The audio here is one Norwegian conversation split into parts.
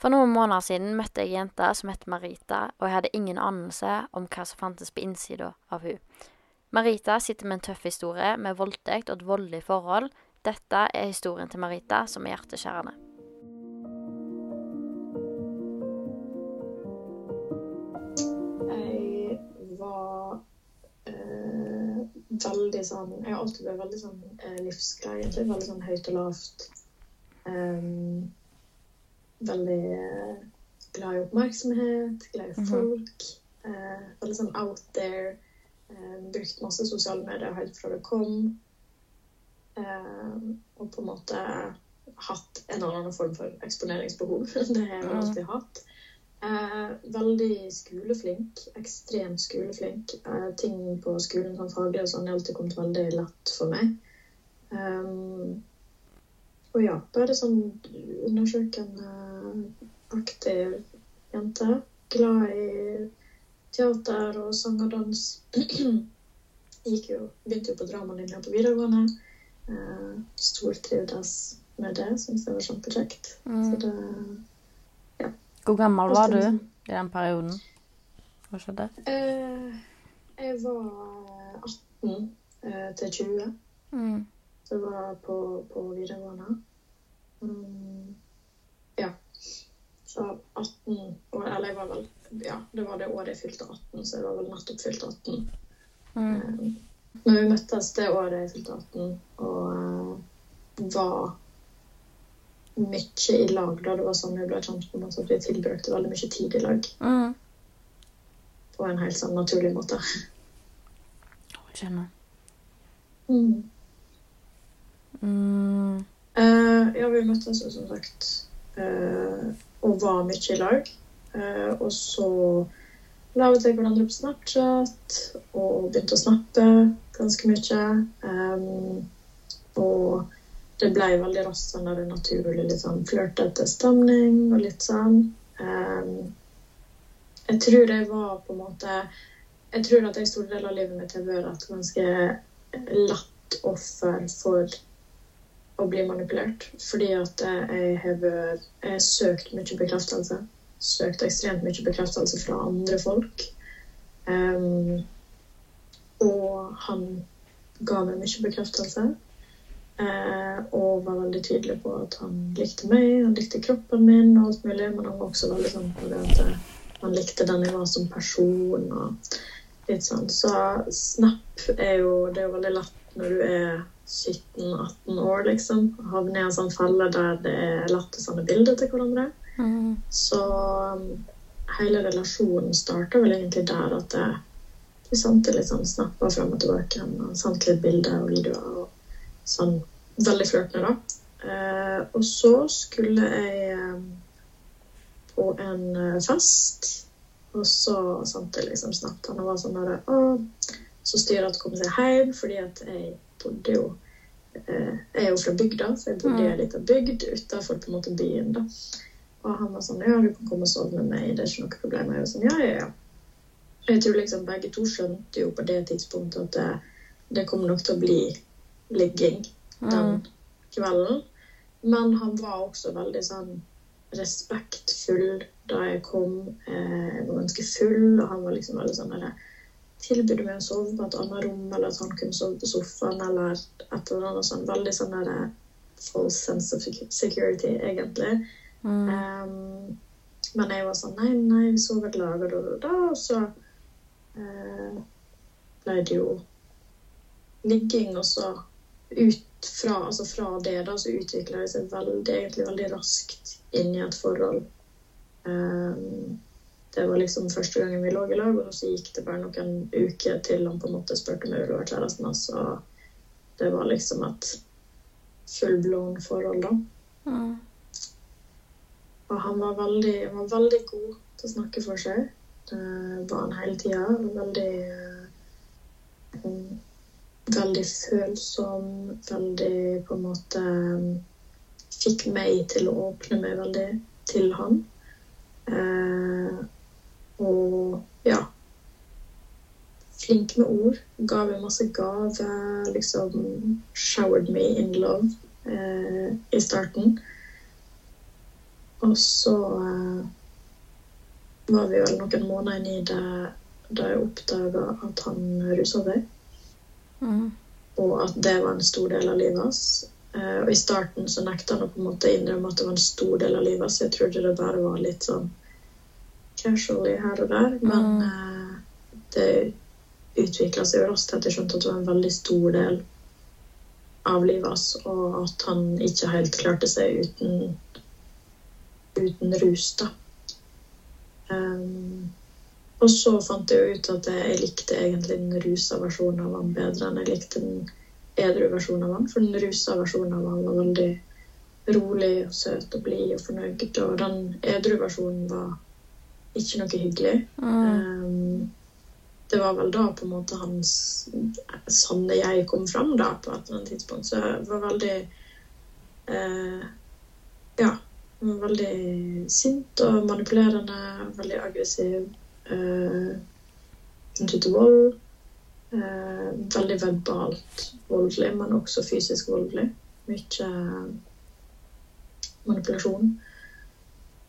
For noen måneder siden møtte jeg ei jente som het Marita, og jeg hadde ingen anelse om hva som fantes på innsida av hun. Marita sitter med en tøff historie med voldtekt og et voldelig forhold. Dette er historien til Marita, som er hjerteskjærende. Eh, veldig sånn Jeg har alltid vært veldig sånn eh, egentlig. Veldig sånn høyt og lavt. Um, veldig eh, glad i oppmerksomhet, glad i folk. eh, veldig sånn out there. Eh, brukt masse sosiale medier helt fra det kom. Eh, og på en måte hatt en eller annen form for eksponeringsbehov. det har jeg alltid hatt. Eh, veldig skoleflink. Ekstremt skoleflink. Eh, ting på skolen som faglig og sånn har alltid kommet veldig lett for meg. Um, og ja, bare sånn undersøkende, aktiv jente. Glad i teater og sang og dans. Gikk jo, begynte jo på dramalinja på videregående. Eh, Stortrivdes med det. Syns det var kjempekjekt. Så det Hvor gammel var du i den perioden? Hva skjedde? eh, Jeg var 18 eh, til 20. Mm. Så jeg var på, på videregående. Mm, ja. Så 18 år Eller jeg var vel Ja, det var det året jeg fylte 18, så jeg var vel nettopp fylt 18. Mm. Eh, Men vi møttes det året jeg fylte 18, og eh, var mye i lag da det var sånn vi ble kjent en måte at vi tilbrakte veldig mye tid i lag Mm. på en helt sånn naturlig måte. Skjønner. Mm. Mm. Uh, ja, vi møttes jo som sagt eh, og var mye i lag. Eh, og så la vi til hverandre på Snapchat og begynte å snappe ganske mye. Um, og det ble veldig raskt sånn der naturlig litt sånn flørtete stemning og litt sånn. Um, jeg tror jeg var på en måte Jeg tror at jeg store deler av livet mitt har vært et ganske lett offer for å bli manipulert. Fordi at jeg har jeg har søkt mye bekreftelse. Søkt ekstremt mye bekreftelse fra andre folk. Um, og han ga meg mye bekreftelse. Uh, og var veldig tydelig på at han likte meg, han likte kroppen min og alt mulig. Men han var også veldig sånn på det at eh, han likte den jeg var som person. og litt sånn. Så Snap er jo, det er jo veldig lett når du er 17-18 år, liksom. Havner i en sånn felle der det er lett å sende bilder til hverandre. Mm. Så um, hele relasjonen starta vel egentlig der at det, vi sendte litt sånn snapper frem og tilbake. Og sendte litt bilder og videoer og sånn. Veldig flørtende, da. Eh, og så skulle jeg eh, på en eh, fest, og så sendte jeg liksom snap han var sånn bare, Å, så styret kom seg hjem, fordi at jeg bodde jo Jeg er jo fra bygda, så jeg bodde i ei lita bygd utafor byen. da. Og han var sånn Ja, du kan komme og sove med meg, det er ikke noe problem. Jeg var sånn, ja, ja, ja. Jeg tror liksom begge to skjønte jo på det tidspunktet at det, det kom nok til å bli ligging den kvelden. Men han var også veldig sånn respektfull da jeg kom. Eh, Jeg var ganske full, og han var liksom veldig sånn der, Tilbød meg å sove på et annet rom, eller at han kunne sove på sofaen, eller et eller annet sånn. Veldig sånn der false sense of security, egentlig. Um, men jeg var sånn Nei, nei, vi sover et lag, og da, da, da. Og så uh, ble det jo ligging, og så ut fra, altså fra det da, så utvikla det seg veldig, egentlig veldig raskt inn i et forhold. Um, det var liksom første gangen vi lå i lag, og så gikk det bare noen uker til han på en måte spurte om jeg ville være kjæresten hans. Og det var liksom et full-blown forhold, da. Og han var veldig, han var veldig god til å snakke for seg. Det var han hele tida. Veldig eh, Veldig følsom. Veldig på en måte Fikk meg til å åpne meg veldig til han. Eh, og ja Flink med ord. Ga meg masse gaver. Liksom showered me in love eh, i starten. Og så eh, var vi vel noen måneder inn i det da jeg oppdaga at han rusa seg. Og at det var en stor del av livet hans. Eh, og i starten så nekta han å på en måte innrømme at det var en stor del av livet hans. Jeg trodde det bare var litt sånn casually her og der. Men mm. det utvikla seg jo raskt at jeg skjønte at det var en veldig stor del av livet hans, og at han ikke helt klarte seg uten uten rus, da. Um, og så fant jeg jo ut at jeg likte egentlig den rusa versjonen av han bedre enn jeg likte den edru versjonen av han. For den rusa versjonen av han var veldig rolig og søt og blid og fornøyd. Og den edru versjonen var ikke noe hyggelig. Um, det var vel da på en måte hans sanne jeg kom fram da, på et eller annet tidspunkt. Så jeg var veldig uh, Ja. Var veldig sint og manipulerende, veldig aggressiv. Begynte til vold. Uh, veldig verbalt voldelig, men også fysisk voldelig. Mye manipulasjon.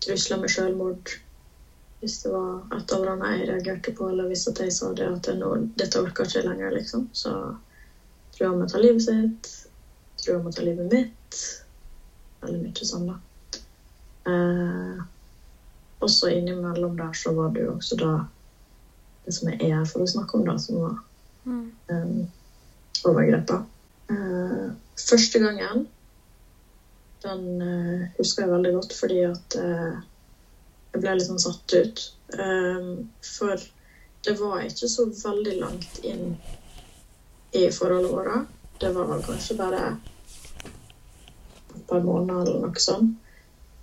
Trusler med selvmord. Hvis det var et eller annet jeg reagerte på, eller hvis jeg sa det at nå, dette orker ikke lenger, liksom, så tror jeg han må ta livet sitt. Tror jeg han må ta livet mitt. Veldig mye sånn, da. Eh, også innimellom der så var det jo også da det som jeg er her for å snakke om, da, som var um, overgrepet. Eh, første gangen den eh, husker jeg veldig godt fordi at eh, jeg ble litt sånn satt ut. Um, for det var ikke så veldig langt inn i forholdet vårt. Det var vel kanskje bare et par måneder eller noe sånt.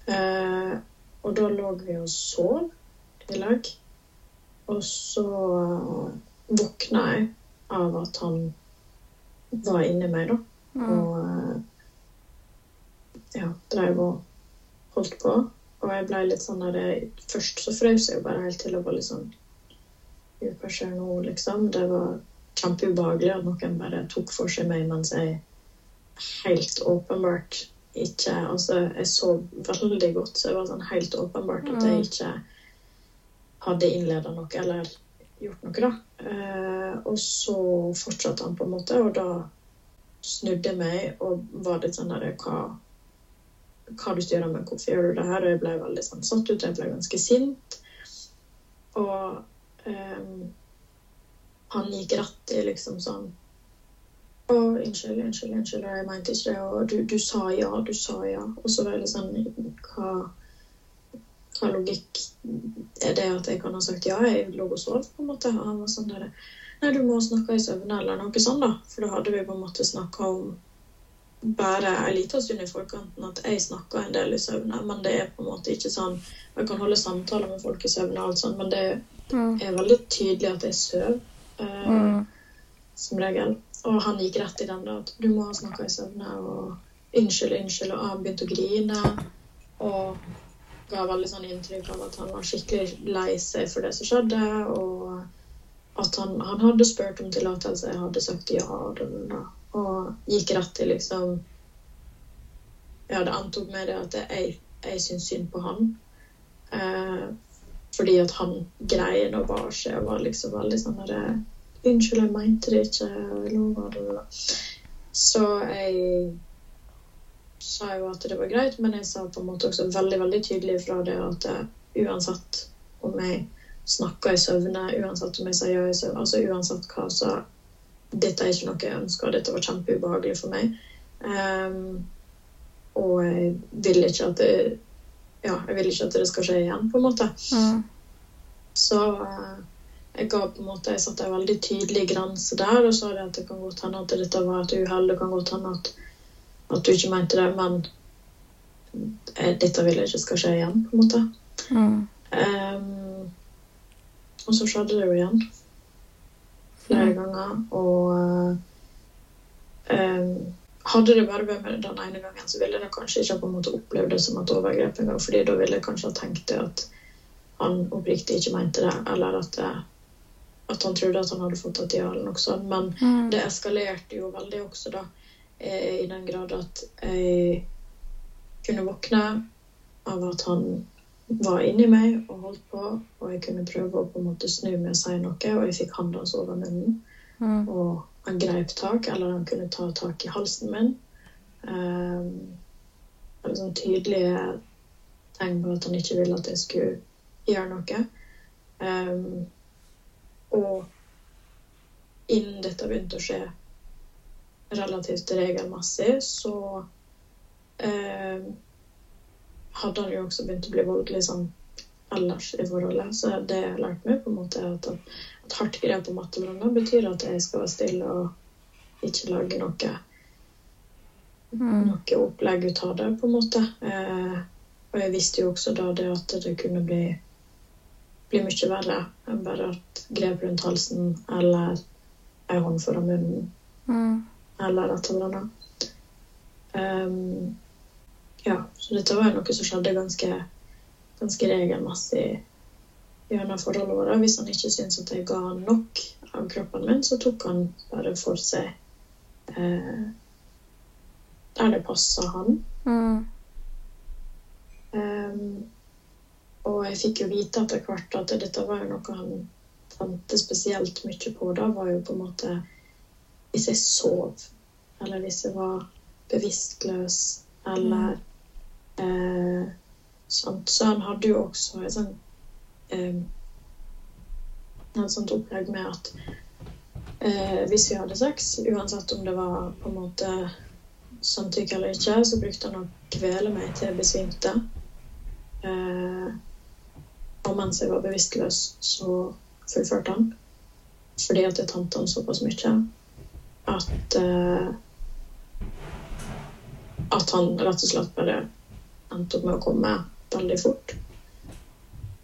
Eh, og da lå vi og sov i lag. Og så våkna jeg av at han var inni meg, da. Og eh, ja, drev og holdt på. Og jeg ble litt sånn der Først så frøs jeg jo bare helt til og var litt sånn Hva skjer nå, liksom? Det var kjempeubehagelig at noen bare tok for seg meg mens jeg helt åpenbart ikke Altså, jeg så veldig godt, så det var sånn helt åpenbart at jeg ikke hadde innleda noe eller gjort noe, da. Eh, og så fortsatte han på en måte, og da snudde jeg meg og var litt sånn der Hva, hva du styrer med, hvorfor gjør du det her? Og jeg ble veldig sånn satt ut, jeg ble ganske sint. Og um, han gikk rett i liksom sånn Å, unnskyld, unnskyld, unnskyld, jeg mente ikke det. Og du, du sa ja, du sa ja. Og så var det sånn Hva, hva logikk er det at jeg kan ha sagt ja? Jeg lå og sov, på en måte. Han var sånn der Nei, du må snakke i søvne, eller noe sånt, da. For da hadde vi på en måte snakka om bare en liten stund i forkanten at jeg snakker en del i søvne, men det er på en måte ikke sånn Jeg kan holde samtaler med folk i søvne, og alt sånt, men det er veldig tydelig at jeg sover. Eh, som regel. Og han gikk rett i den da, at du må ha snakka i søvne, og unnskyld, unnskyld. Og han begynte å grine. Og ga veldig sånn inntrykk av at han var skikkelig lei seg for det som skjedde. Og at han, han hadde spurt om tillatelse, jeg hadde sagt ja. Og, og gikk rett til liksom Ja, det antok med det at jeg, jeg syns synd på han. Eh, fordi at han greide å bare seg og var liksom veldig sånn der Unnskyld, jeg mente det ikke. Jeg lover det. Så jeg sa jo at det var greit, men jeg sa på en måte også veldig veldig tydelig fra det at uansett om jeg snakka i søvne, uansett om jeg sa ja i søvne, altså uansett hva, så dette er ikke noe jeg ønsker. Dette var kjempeubehagelig for meg. Um, og jeg vil ikke at det ja, jeg vil ikke at det skal skje igjen, på en måte. Mm. Så uh, jeg ga på en måte, jeg satte en veldig tydelig grense der og sa det at det kan godt hende at dette var et uhell. Det kan godt hende at, at, du ikke mente det, men jeg, dette vil jeg ikke skal skje igjen, på en måte. Mm. Um, og så skjedde det jo igjen. Flere ganger. Og eh, hadde det bare vært med den ene gangen, så ville jeg kanskje ikke på en måte opplevd det som et overgrep engang. fordi da ville jeg kanskje ha tenkt det at han oppriktig ikke mente det, eller at, det, at han trodde at han hadde fått et ja, eller noe sånt. Men Mm. det eskalerte jo veldig også, da. eh, I den grad at jeg kunne våkne av at han var inni meg og holdt på, og jeg kunne prøve å på en måte snu meg og si noe, og jeg fikk handa hans over munnen. Mm. Og han greip tak, eller han kunne ta tak i halsen min. Um, sånn tydelige tegn på at han ikke ville at jeg skulle gjøre noe. Um, og innen dette begynte å skje relativt regelmessig, så um, hadde han jo også begynt å bli voldelig sånn ellers i forholdet. Så det jeg har lært meg, på en måte er at et hardt grep om mattebrønner betyr at jeg skal være stille og ikke lage noe, Mm. noe opplegg ut av det, på en måte. Eh, og jeg visste jo også da det at det kunne bli, bli mye verre enn bare et grep rundt halsen eller ei hånd foran munnen Mm. eller et eller annet. Ehm, ja, så dette var noe som skjedde ganske, ganske regelmessig gjennom forholdet vårt. Hvis han ikke syntes at jeg ga nok av kroppen min, så tok han bare for seg eh, der det passa han. Mm. Um, og jeg fikk jo vite etter hvert at dette var jo noe han tente spesielt mye på. Da var jo på en måte Hvis jeg sov, eller hvis jeg var bevisstløs, eller eh. Så han hadde jo også et sånt eh, et sånt opplegg med at eh, hvis vi hadde sex, uansett om det var på en måte samtykke eller ikke, så brukte han å kvele meg til jeg besvimte. Eh, og mens jeg var bevisstløs, så fullførte han. Fordi at jeg tante han såpass mye at eh, At han rett og slett bare endte opp med å komme veldig fort.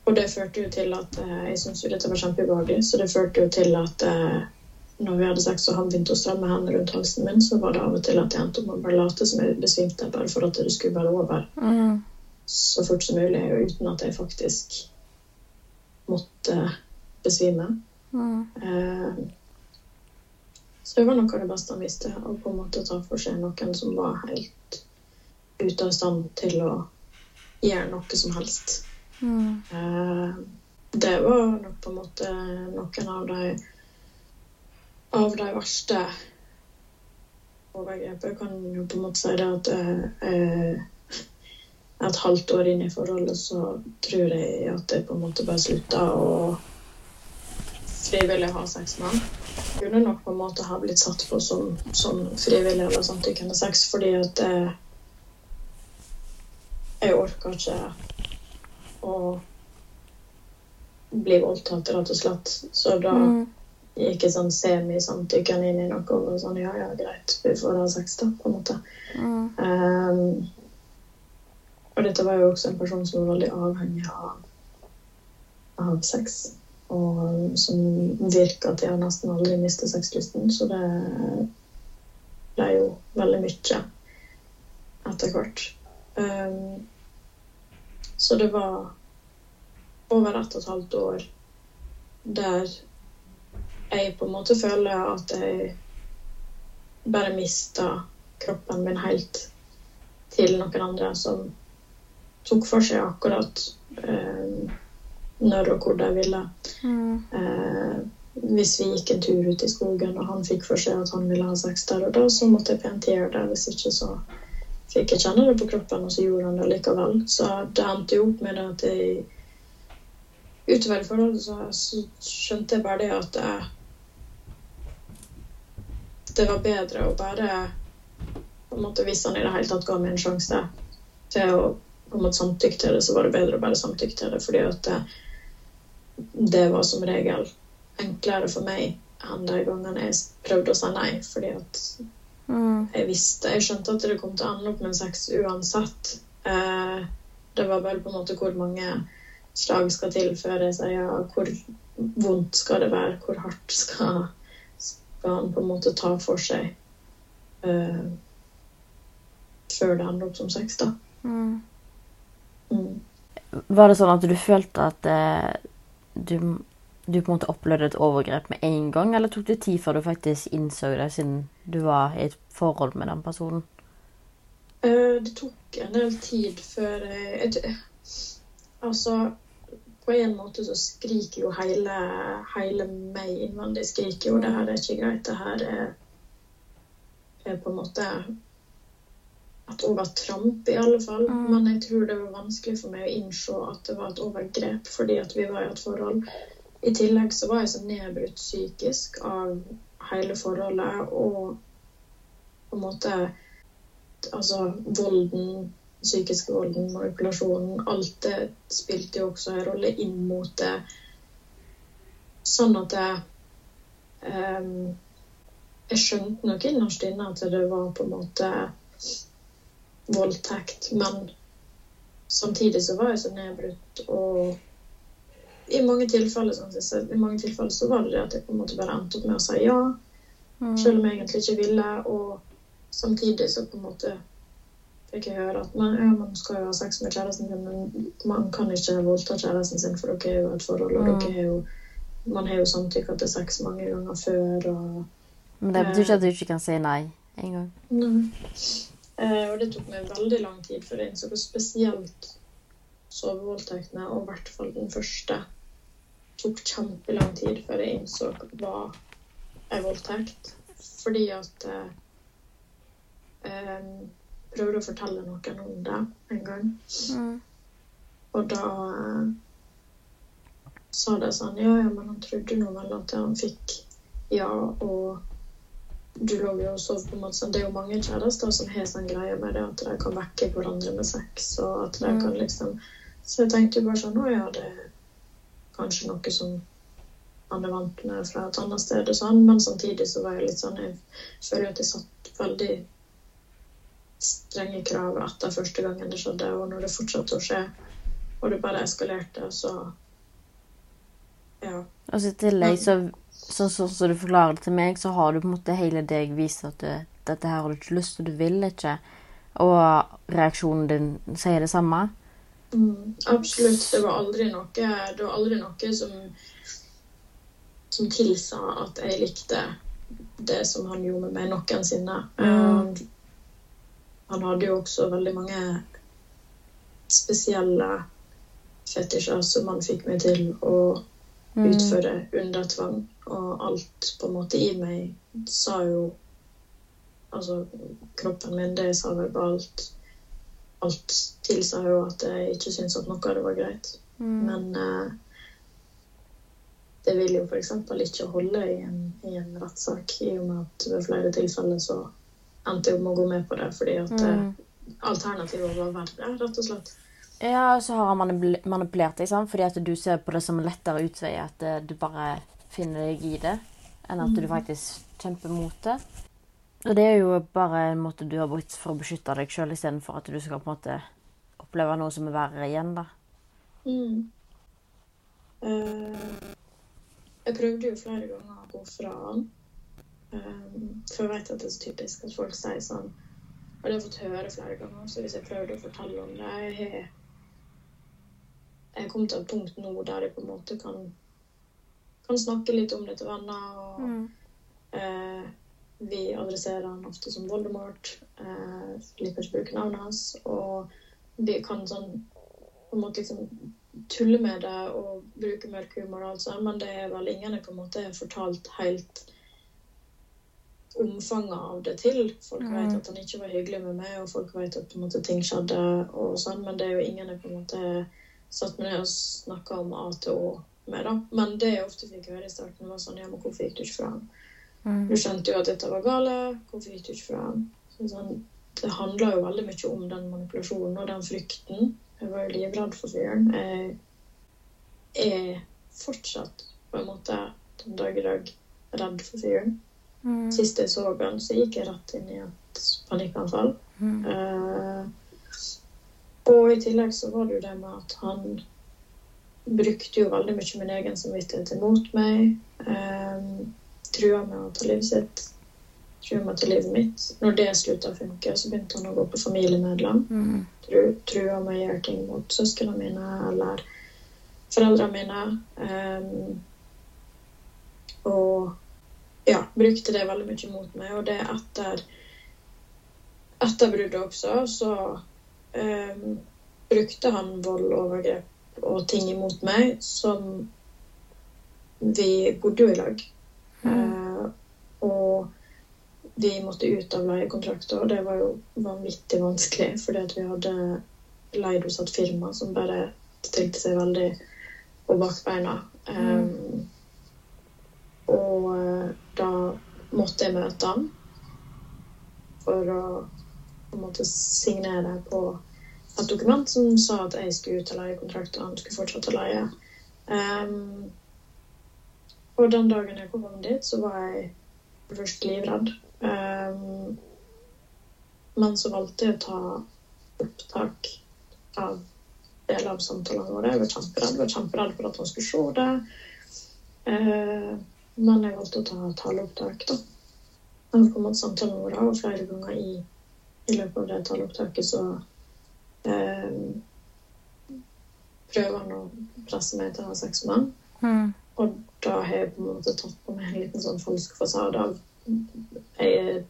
Og det førte jo til at eh, Jeg syntes jo dette var kjempeubehagelig, så det førte jo til at eh, når vi hadde sex og han begynte å stramme hendene rundt halsen min, så var det av og til at jeg endte opp med å bare late som jeg besvimte, bare for at det skulle være over Mm. så fort som mulig, og uten at jeg faktisk måtte besvime. Mm. Eh, så det var noe av det beste han visste, å på en måte ta for seg noen som var helt ute av stand til å gjøre noe som helst. Mm. Eh, det var nok på en måte noen av de av de verste overgrepene. Jeg kan jo på en måte si det at eh, et halvt år inn i forholdet så tror jeg at jeg på en måte bare slutta å frivillig ha sex med han. Jeg kunne nok på en måte ha blitt satt på som, som frivillig eller samtykkende sex fordi at eh, jeg orker ikke å bli voldtatt, rett og slett. Så da Mm. gikk jeg sånn semi-samtykkende inn i noe og sånn ja, ja, greit, vi får ha sex, da, på en måte. Mm. Um, og dette var jo også en person som var veldig avhengig av, av sex. og som virka til å nesten aldri miste sexlysten. Så det ble jo veldig mye etter hvert. Um, så det var over ett og et halvt år der jeg på en måte føler at jeg bare mista kroppen min helt til noen andre som tok for seg akkurat eh, når og hvor de ville. Mm. Eh, hvis vi gikk en tur ut i skogen og han fikk for seg at han ville ha sex der og da, så måtte jeg pent gjøre det. Hvis ikke så fikk jeg kjenne det på kroppen, og så gjorde han det likevel. Så det endte jo opp med at jeg Utover i forholdet så, skjønte jeg bare det at det, det var bedre å bare på en måte, Hvis han i det hele tatt ga meg en sjanse til å på en måte samtykke til det, så var det bedre å bare samtykke til det. fordi at det, det var som regel enklere for meg enn de gangene jeg prøvde å si nei. Fordi at Mm. jeg visste Jeg skjønte at det kom til å ende opp med en sex uansett. Eh, det var bare på en måte hvor mange slag skal til før jeg sier ja, hvor vondt skal det være, hvor hardt skal, skal han på en måte ta for seg eh, før det ender opp som sex, da. Mm. Mm. Var det sånn at du følte at eh, du, du på en måte opplevde et overgrep med en gang, eller tok det tid før du faktisk innså det, siden du var i et forhold med den personen? Eh, det tok en del tid før jeg, jeg Altså, på en måte så skriker jo hele, hele meg innvendig skriker jo det her er ikke greit. Det her er, er på en måte et overtramp, i alle fall. Mm. Men jeg tror det var vanskelig for meg å innse at det var et overgrep fordi at vi var i et forhold. I tillegg så var jeg så nedbrutt psykisk av hele forholdet og på en måte Altså volden, psykiske volden, manipulasjonen Alt det spilte jo også en rolle inn mot det. Sånn at jeg um, Jeg skjønte nok innerst inne at det var på en måte voldtekt, men samtidig så var jeg så nedbrutt og i mange tilfeller sånn, sa, i mange tilfeller så var det det at jeg på en måte bare endte opp med å si ja, Mm. selv om jeg egentlig ikke ville. Og samtidig så på en måte fikk jeg høre at man, ja, man skal jo ha sex med kjæresten sin, men man kan ikke voldta kjæresten sin, for dere er jo et forhold, og Mm. dere er jo man har jo samtykka til sex mange ganger før. og Men det betyr ikke at du ikke kan si nei en gang. Nei. Eh, og det tok meg veldig lang tid før jeg innså hvor spesielt sovevoldtektene, og i hvert fall den første, tok kjempelang tid før jeg innså hva er voldtekt. Fordi at eh, prøvde å fortelle noen om det en gang. Mm. Og da eh, sa de sånn Ja, ja, men han trodde nå vel at han fikk ja, og du lå jo og sov på en måte sånn. Det er jo mange kjærester som har sånn greie med det at de kan vekke hverandre med sex, og at de Mm. kan liksom Så jeg tenkte jo bare sånn Å ja, det er kanskje noe som man er vant med fra et annet sted og sånn, men samtidig så var jeg litt sånn Jeg føler at jeg satt veldig strenge krav etter første gangen det skjedde, og når det fortsatte å skje, og det bare eskalerte, så Ja. Og så i tillegg, så, sånn som så, du forklarer det til meg, så har du på en måte hele deg vist at du, dette her har du ikke lyst til, du vil ikke. Og reaksjonen din sier det samme. Mm, absolutt. Det var aldri noe, det var aldri noe som, som tilsa at jeg likte det som han gjorde med meg noensinne. Mm. Um, han hadde jo også veldig mange spesielle fetisjer som han fikk meg til å Mm. utføre under tvang. Og alt på en måte i meg sa jo Altså kroppen min, det sa verbalt Alt tilsa jo at jeg ikke syntes at noe av det var greit. Mm. Men eh, det vil jo f.eks. ikke holde i en, i en rettssak, i og med at ved flere tilfeller så endte jeg med å gå med på det fordi at eh, Mm. alternativet var verre, rett og slett. Ja, og så har han manipulert deg, sant? fordi at du ser på det som en lettere utvei at eh, du bare finner deg i det, enn at du faktisk kjemper mot det. Og det er jo bare en måte du har brukt for å beskytte deg sjøl, istedenfor at du skal på en måte oppleve noe som er verre igjen, da. Mm. Uh, jeg prøvde jo flere ganger å gå fra han. Um, for jeg vet at det er så typisk at folk sier sånn Og det har jeg fått høre flere ganger, så hvis jeg prøvde å fortelle om det Jeg har jeg kom til et punkt nå der jeg på en måte kan, kan snakke litt om det til venner. og Mm. Eh, vi adresserer han ofte som Voldemort. Eh, liker ikke å bruke navnet hans. Og vi kan sånn på en måte liksom tulle med det og bruke mørk humor, altså. Men det er vel ingen jeg på en måte har fortalt helt omfanget av det til. Folk Mm. vet at han ikke var hyggelig med meg, og folk vet at på en måte ting skjedde, og sånn, men det er jo ingen jeg på en måte satt meg ned og snakka om A til Å med. da. Men det jeg ofte fikk høre i starten, var sånn Ja, men hvorfor gikk du ikke fra han? Mm. Du skjønte jo at dette var gale. Hvorfor gikk du ikke fra ham? Sånn, det handler jo veldig mye om den manipulasjonen og den frykten. Jeg var jo livredd for fyren. Jeg er fortsatt på en måte den dag i dag redd for fyren. Mm. Sist jeg så han, så gikk jeg rett inn i et panikkanfall. Mm. Uh, og i tillegg så var det jo det med at han brukte jo veldig mye min egen samvittighet imot meg. Eh, trua med å ta livet sitt. Trua med å ta livet mitt. Når det slutta å funke, så begynte han å gå på familiemedlem. Mm. Tru, trua med å gjøre ting mot søsknene mine eller foreldrene mine. Um, og ja, brukte det veldig mye mot meg. Og det etter etter bruddet også, så um, brukte han vold, overgrep og ting imot meg som Vi bodde jo i lag. Eh, og vi måtte ut av leiekontrakter, og det var jo vanvittig vanskelig, fordi vi hadde leid hos et firma som bare stilte seg veldig på bakbeina. Eh, og eh, da måtte jeg møte han for å måte signere på et dokument som sa at jeg skulle ut av leiekontrakt, og han skulle fortsette å leie. Ehm, og den dagen jeg kom dit, så var jeg først livredd. Um, men så valgte jeg å ta opptak av deler av samtalene våre. Jeg var kjemperedd, var kjemperedd for at han skulle se det. Uh, men jeg valgte å ta taleopptak, da. på en måte samtalene våre, og flere ganger i, i løpet av det taleopptaket så eh, prøver han å presse meg til å ha sex med han. Mm. Og da har jeg på en måte tatt på meg en liten sånn falsk fasade av Jeg er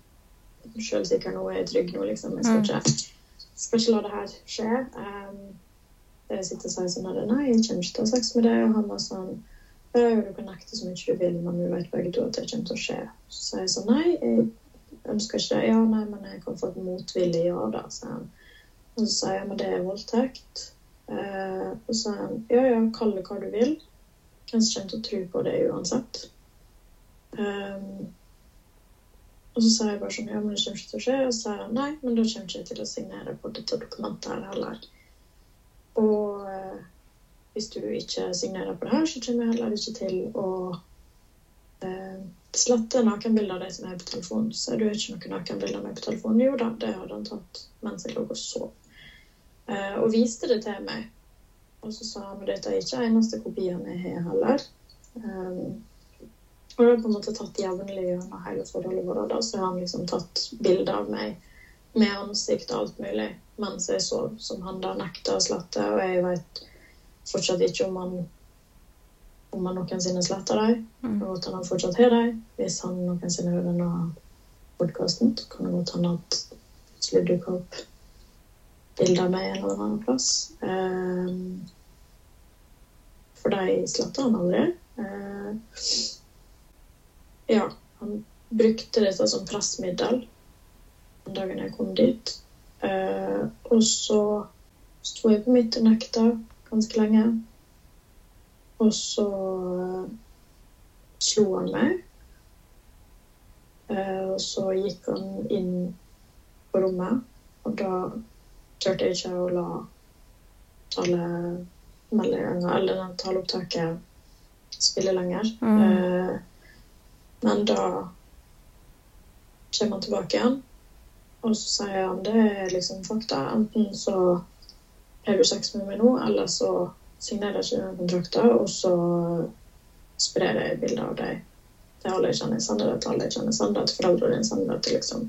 sjølsikker nå, jeg er trygg nå, liksom. Jeg skal ikke, skal ikke la det her skje. Um, jeg sitter og sier sånn at nei, jeg kommer ikke til å ha sex med deg. Og han var sånn du kan nekte så mye du vil, men vi vet begge to at det kommer til å skje. Så sier jeg sånn nei, jeg ønsker ikke det. Ja, nei, men jeg kan få et motvillig ja da, sier han. Og så sier jeg men det er voldtekt. Uh, og så sier han ja, ja, kall det hva du vil. Til å tro på det uansett? Um, og så sa jeg bare sånn Ja, men det kommer ikke til å skje. Og så sa jeg nei, men da kommer ikke jeg til å signere på dette dokumentet her heller. Og eh, hvis du ikke signerer på det her, så kommer jeg heller ikke til å eh, slette nakenbilder av deg som er på telefonen. Så du har ikke noen nakenbilder av meg på telefonen. Jo da, det hadde han tatt mens jeg lå og sov. Eh, og viste det til meg. Og så sa han at dette er ikke eneste kopien jeg har heller. Um, og det har på en måte tatt jevnlig gjennom hele forholdet vårt. Da, så har han liksom tatt bilder av meg med ansikt og alt mulig mens jeg sov, som han da nekta å slette. Og jeg vet fortsatt ikke om han om han noensinne sletter dem. Mm. Og at han fortsatt har dem. Hvis han noensinne hører denne podkasten, kan det godt hende at det bilder av meg en eller annen plass. Um, for de slapp han aldri. Uh, ja, han brukte dette som pressmiddel den dagen jeg kom dit. Uh, og så sto jeg på mitt og nekta ganske lenge. Og så slo han meg. Og så gikk han inn på rommet, og da turte jeg ikke å la talemeldinga eller den taleopptaket spille lenger. Mm. Uh, men da kommer han tilbake igjen, og så sier han det er liksom fakta. Enten så har du sex med meg nå, eller så signerer jeg ikke den kontrakten, og så sprer jeg bilder av deg til alle jeg kjenner. Sender det til alle jeg kjenner. Sender det til foreldrene dine. Sender det til liksom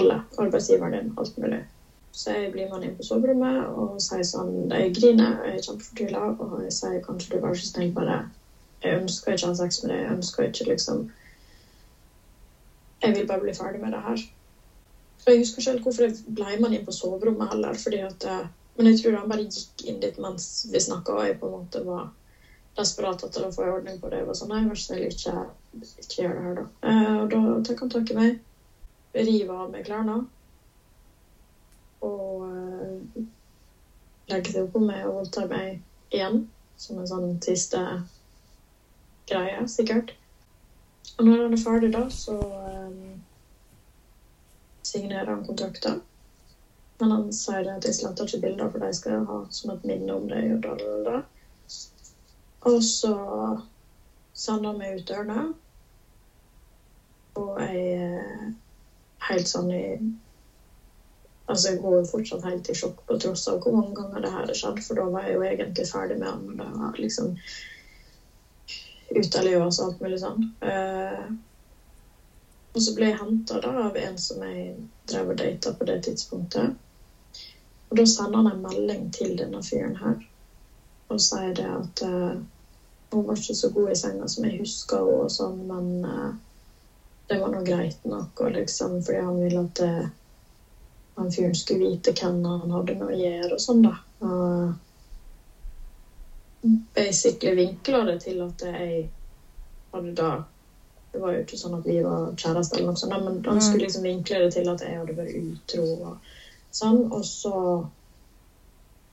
alle. Arbeidsgiveren din. Alt mulig. Så jeg blir med inn på soverommet og sier sånn Jeg griner, jeg er kjempefortvila, og jeg sier kanskje du var så snill, bare Jeg ønsker ikke å ha sex med deg. Jeg ønsker ikke liksom Jeg vil bare bli ferdig med det her. Og jeg husker ikke helt hvorfor jeg ble med inn på soverommet heller. fordi at eh, Men jeg tror han bare gikk inn dit mens vi snakka, og jeg på en måte var desperat etter å få en ordning på det. Jeg var sånn Nei, vær så snill, ikke, ikke gjør det her, da. Eh, og da tar han tak i meg, river av meg klærne og legge seg oppå meg og voldtar meg igjen. Som en sånn siste greie, sikkert. Og når han er ferdig, da, så um, signerer han kontrakter. Men han sier at jeg sletter ikke bilder, for de skal ha som et minne om det. Og, da, og så sender han meg ut dørene. Og jeg er helt sånn i Altså, jeg går jo fortsatt helt i sjokk på tross av hvor mange ganger det her har skjedd, for da var jeg jo egentlig ferdig med han. og det var liksom ute av livet og alt mulig sånn. Uh, og så ble jeg henta av en som jeg drev og data på det tidspunktet. Og da sender han en melding til denne fyren her og sier det at uh, hun var ikke så god i senga som jeg huska henne, og sånn, men uh, det var nå greit nok, og liksom, fordi han ville at det han fyren skulle vite hvem han hadde med å gjøre og sånn, da. Og basically vinkla det til at jeg hadde da Det var jo ikke sånn at vi var kjærester eller noe sånt, men han skulle liksom vinkle det til at jeg hadde vært utro og sånn. Og så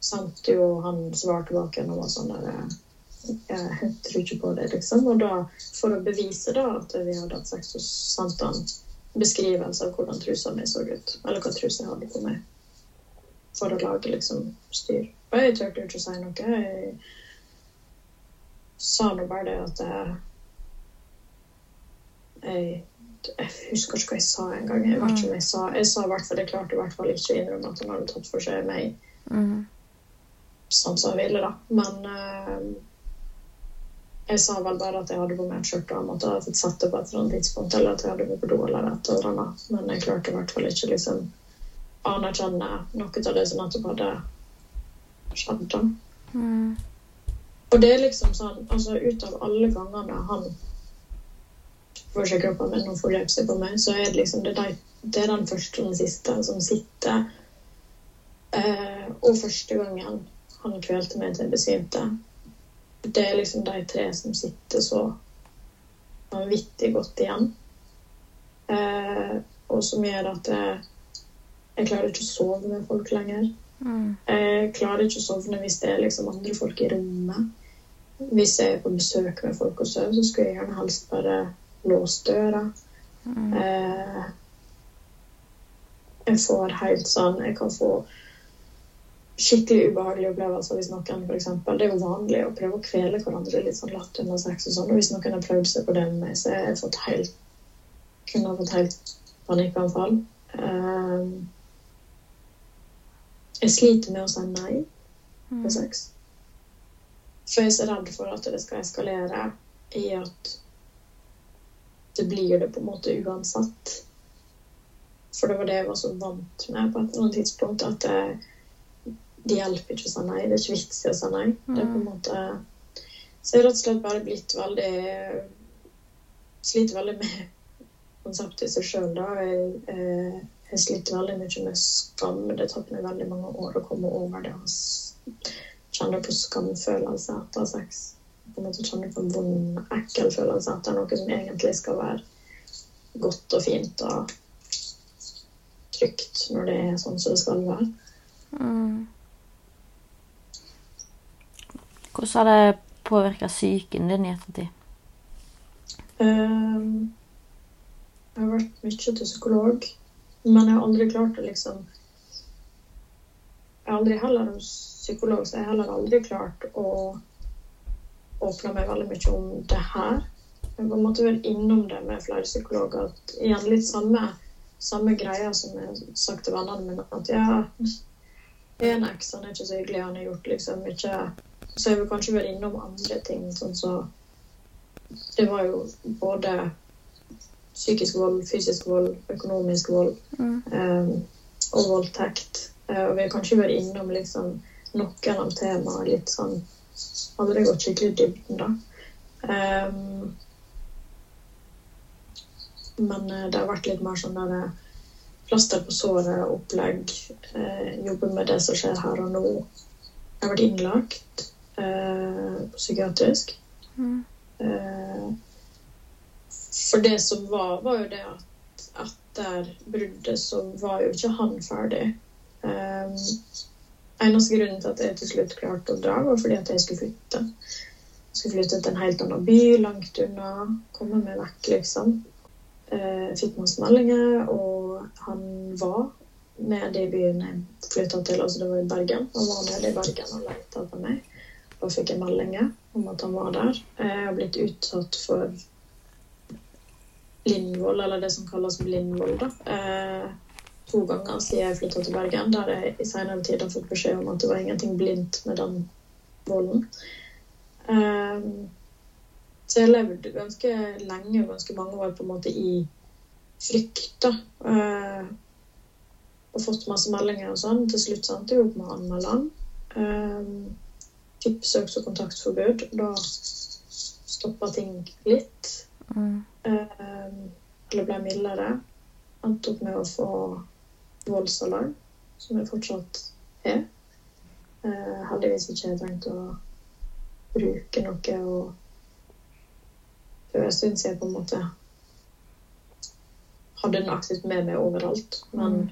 sendte jo han svar tilbake og var sånn der Jeg tror ikke på det, liksom. Og da, for å bevise da at vi hadde hatt sex, så sendte han beskrivelse av hvordan trusa mi så ut. Eller hva trusa jeg hadde på meg. For å lage liksom styr. Og jeg turte ikke å si noe. Jeg sa nå bare det at jeg, jeg jeg husker ikke hva jeg sa engang. Jeg vet ikke om jeg sa Jeg sa i hvert fall jeg klarte i hvert fall ikke å innrømme at han hadde tatt for seg meg Mm. sånn som jeg ville, da. Men eh, jeg sa vel bare at jeg hadde på meg et skjørt og han måtte ha fått satt det på et eller annet tidspunkt, eller at jeg hadde vært på do eller et eller annet. Men jeg klarte i hvert fall ikke liksom anerkjenne noe av det som nettopp hadde skjedd. da. Mm. Og det er liksom sånn, altså ut av alle gangene han får seg kroppen min og forgrep seg på meg, så er det liksom det, er de, det er den første og den siste som sitter. Eh, og første gangen han kvelte meg til jeg besvimte. Det er liksom de tre som sitter så vanvittig godt igjen. Eh, og som gjør at jeg, jeg klarer ikke å sove med folk lenger. Mm. Jeg klarer ikke å sovne hvis det er liksom andre folk i rommet. Hvis jeg er på besøk med folk og sover, så skulle jeg gjerne helst bare låst døra. Mm. Eh, jeg får helt sånn Jeg kan få skikkelig ubehagelige opplevelser hvis noen for eksempel, Det er jo vanlig å prøve å kvele hverandre litt sånn latt under sex og sånn. Og hvis noen har prøvd seg på det med meg, så har jeg fått helt kunne ha fått helt panikkanfall. Um, jeg sliter med å si nei på sex. For jeg er så redd for at det skal eskalere i at det blir det på en måte uansett. For det var det jeg var så vant med på et eller annet tidspunkt. At det, det hjelper ikke å si nei. Det er ikke vits i å si nei. Det er på en måte Så jeg har rett og slett bare blitt veldig Sliter veldig med konseptet i seg sjøl, da. Jeg, eh, jeg sliter veldig mye med skam. Det har tatt meg veldig mange år å komme over det. å Kjenne på skamfølelse etter sex. På en måte Kjenne på en vond, ekkel følelse etter noe som egentlig skal være godt og fint og trygt når det er sånn som det skal være. Mm. Hvordan har det påvirka psyken din i ettertid? Um, jeg har vært mye til psykolog, men jeg har aldri klart å liksom Jeg har aldri heller hos psykolog, så jeg har heller aldri klart å åpne meg veldig mye om det her. Jeg på en måte innom det med flere psykologer. At igjen litt samme, samme greia som jeg har sagt til vennene mine. At ja, en eks han er ikke så hyggelig, han har gjort liksom ikke Så jeg vil kanskje vært innom andre ting, sånn så det var jo både psykisk vold, fysisk vold, økonomisk vold eh, og voldtekt. Uh, og vi har kanskje vært innom liksom, noen av temaene litt sånn Aldri gått skikkelig i dybden, da. Um, men uh, det har vært litt mer sånn der plaster på såret-opplegg. Uh, jobbe med det som skjer her og nå. Jeg har vært innlagt psykiatrisk. Eh, for det som var, var jo det at der bruddet så var jo ikke han ferdig. Eh, eneste grunnen til at jeg til slutt klarte å dra, var fordi at jeg skulle flytte. Jeg skulle flytte til en helt annen by, langt unna. Komme meg vekk, liksom. Eh, fikk masse meldinger, og han var nede i byen jeg flytta til, altså det var i Bergen. Han var nede i Bergen og lette etter meg. Da fikk en melding om at han var der. Jeg har blitt utsatt for blindvold, eller det som kalles blindvold, da. Eh, to ganger siden jeg flytta til Bergen, der jeg i senere tid har fått beskjed om at det var ingenting blindt med den volden. Eh, så jeg levde ganske lenge, ganske mange år på en måte i frykt. da. Eh, og fått masse meldinger og sånn. Til slutt endte jeg opp med å anmelde han. Eh, søks- og kontaktforbud. Da stoppa ting litt. Eh, eller ble mildere. Endte opp med å få voldsalarm, som jeg fortsatt er. Eh, heldigvis ikke jeg trengt å bruke noe og var en stund siden på en måte hadde den aktivt med meg overalt. Men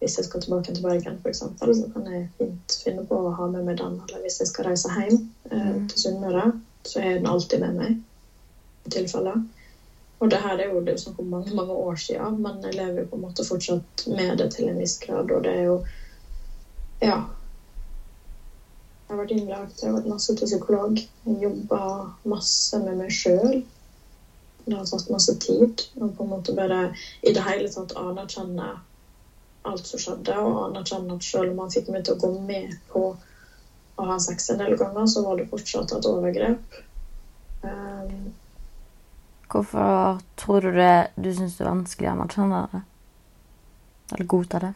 Hvis jeg skal tilbake til Bergen, f.eks., så kan jeg fint finne på å ha med meg den. Eller hvis jeg skal reise hjem eh, til Sunnmøre, så er den alltid med meg. i tilfelle. Og det her er jo det er snakk om mange mange år siden, men jeg lever jo på en måte fortsatt med det til en viss grad. Og det er jo Ja. Jeg har vært innlagt, jeg har vært masse til psykolog. Jeg jobba masse med meg sjøl. Det har tatt masse tid. Og på en måte bare i det hele tatt anerkjenne alt som skjedde, og anerkjenne at selv om han fikk meg til å gå med på å ha sex en del ganger, så var det fortsatt et overgrep. Um, Hvorfor tror du det du syns det er vanskelig å anerkjenne det? Eller godta det?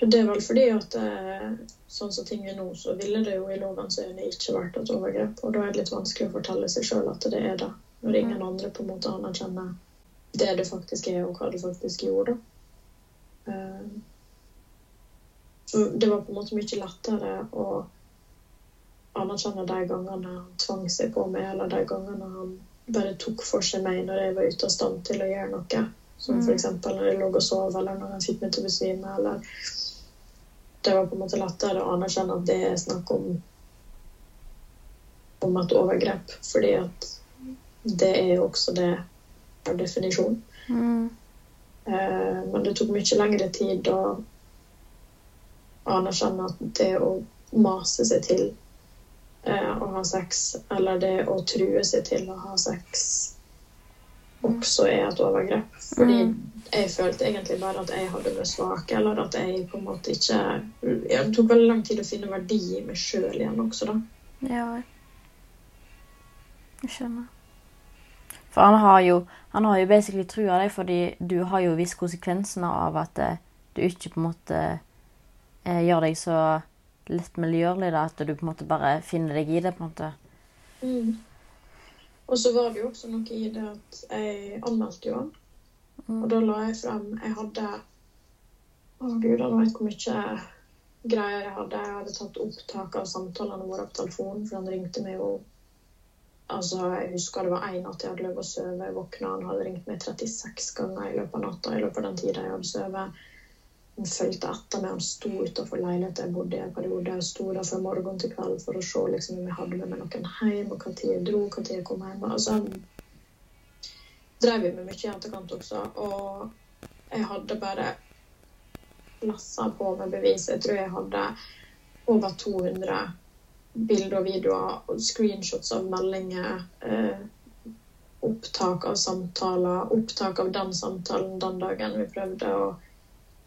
det er vel fordi at eh, sånn som ting er nå, så ville det jo i lovens øyne ikke vært et overgrep. Og da er det litt vanskelig å fortelle seg sjøl at det er det, når ingen andre på en måte anerkjenner det det faktisk er, og hva det faktisk gjorde. da. Det var på en måte mye lettere å anerkjenne de gangene han tvang seg på meg, eller de gangene han bare tok for seg meg når jeg var ute av stand til å gjøre noe. Som f.eks. når jeg lå og sov, eller når han fikk meg til å besvime. eller Det var på en måte lettere å anerkjenne at det er snakk om om et overgrep, fordi at det er jo også det per definisjon. Eh, men det tok mye lengre tid å anerkjenne at det å mase seg til eh, å ha sex, eller det å true seg til å ha sex, også er et overgrep. Fordi jeg følte egentlig bare at jeg hadde vært svak, eller at jeg på en måte ikke ja, Det tok veldig lang tid å finne verdi i meg sjøl igjen også, da. Ja, jeg skjønner. For han har jo han har jo basically trua deg, fordi du har jo visst konsekvensene av at eh, du ikke på en måte eh, gjør deg så lett miljølig, da. At du på en måte bare finner deg i det, på en måte. Mm. Og så var det jo også noe i det at jeg anmeldte jo han. Og da la jeg frem Jeg hadde Å, gud, han vet hvor mye greier jeg hadde. Jeg hadde tatt opptak av samtalene våre på telefonen, for han ringte meg jo Altså, Jeg husker det var én natt jeg hadde løpt og sovet. Jeg våkna, han hadde ringt meg 36 ganger i løpet av natta i løpet av den tida jeg hadde sovet. Han fulgte etter meg. Han sto utenfor leiligheten jeg bodde i en periode. Jeg sto der fra morgen til kveld for å se liksom, om jeg hadde med meg noen hjem, og når jeg dro, når jeg kom hjem. Altså, drev jo med mye i etterkant også. Og jeg hadde bare lassa på med bevis. Jeg tror jeg hadde over 200 bilder og videoer og screenshots av meldinger. Eh, opptak av samtaler, opptak av den samtalen den dagen vi prøvde å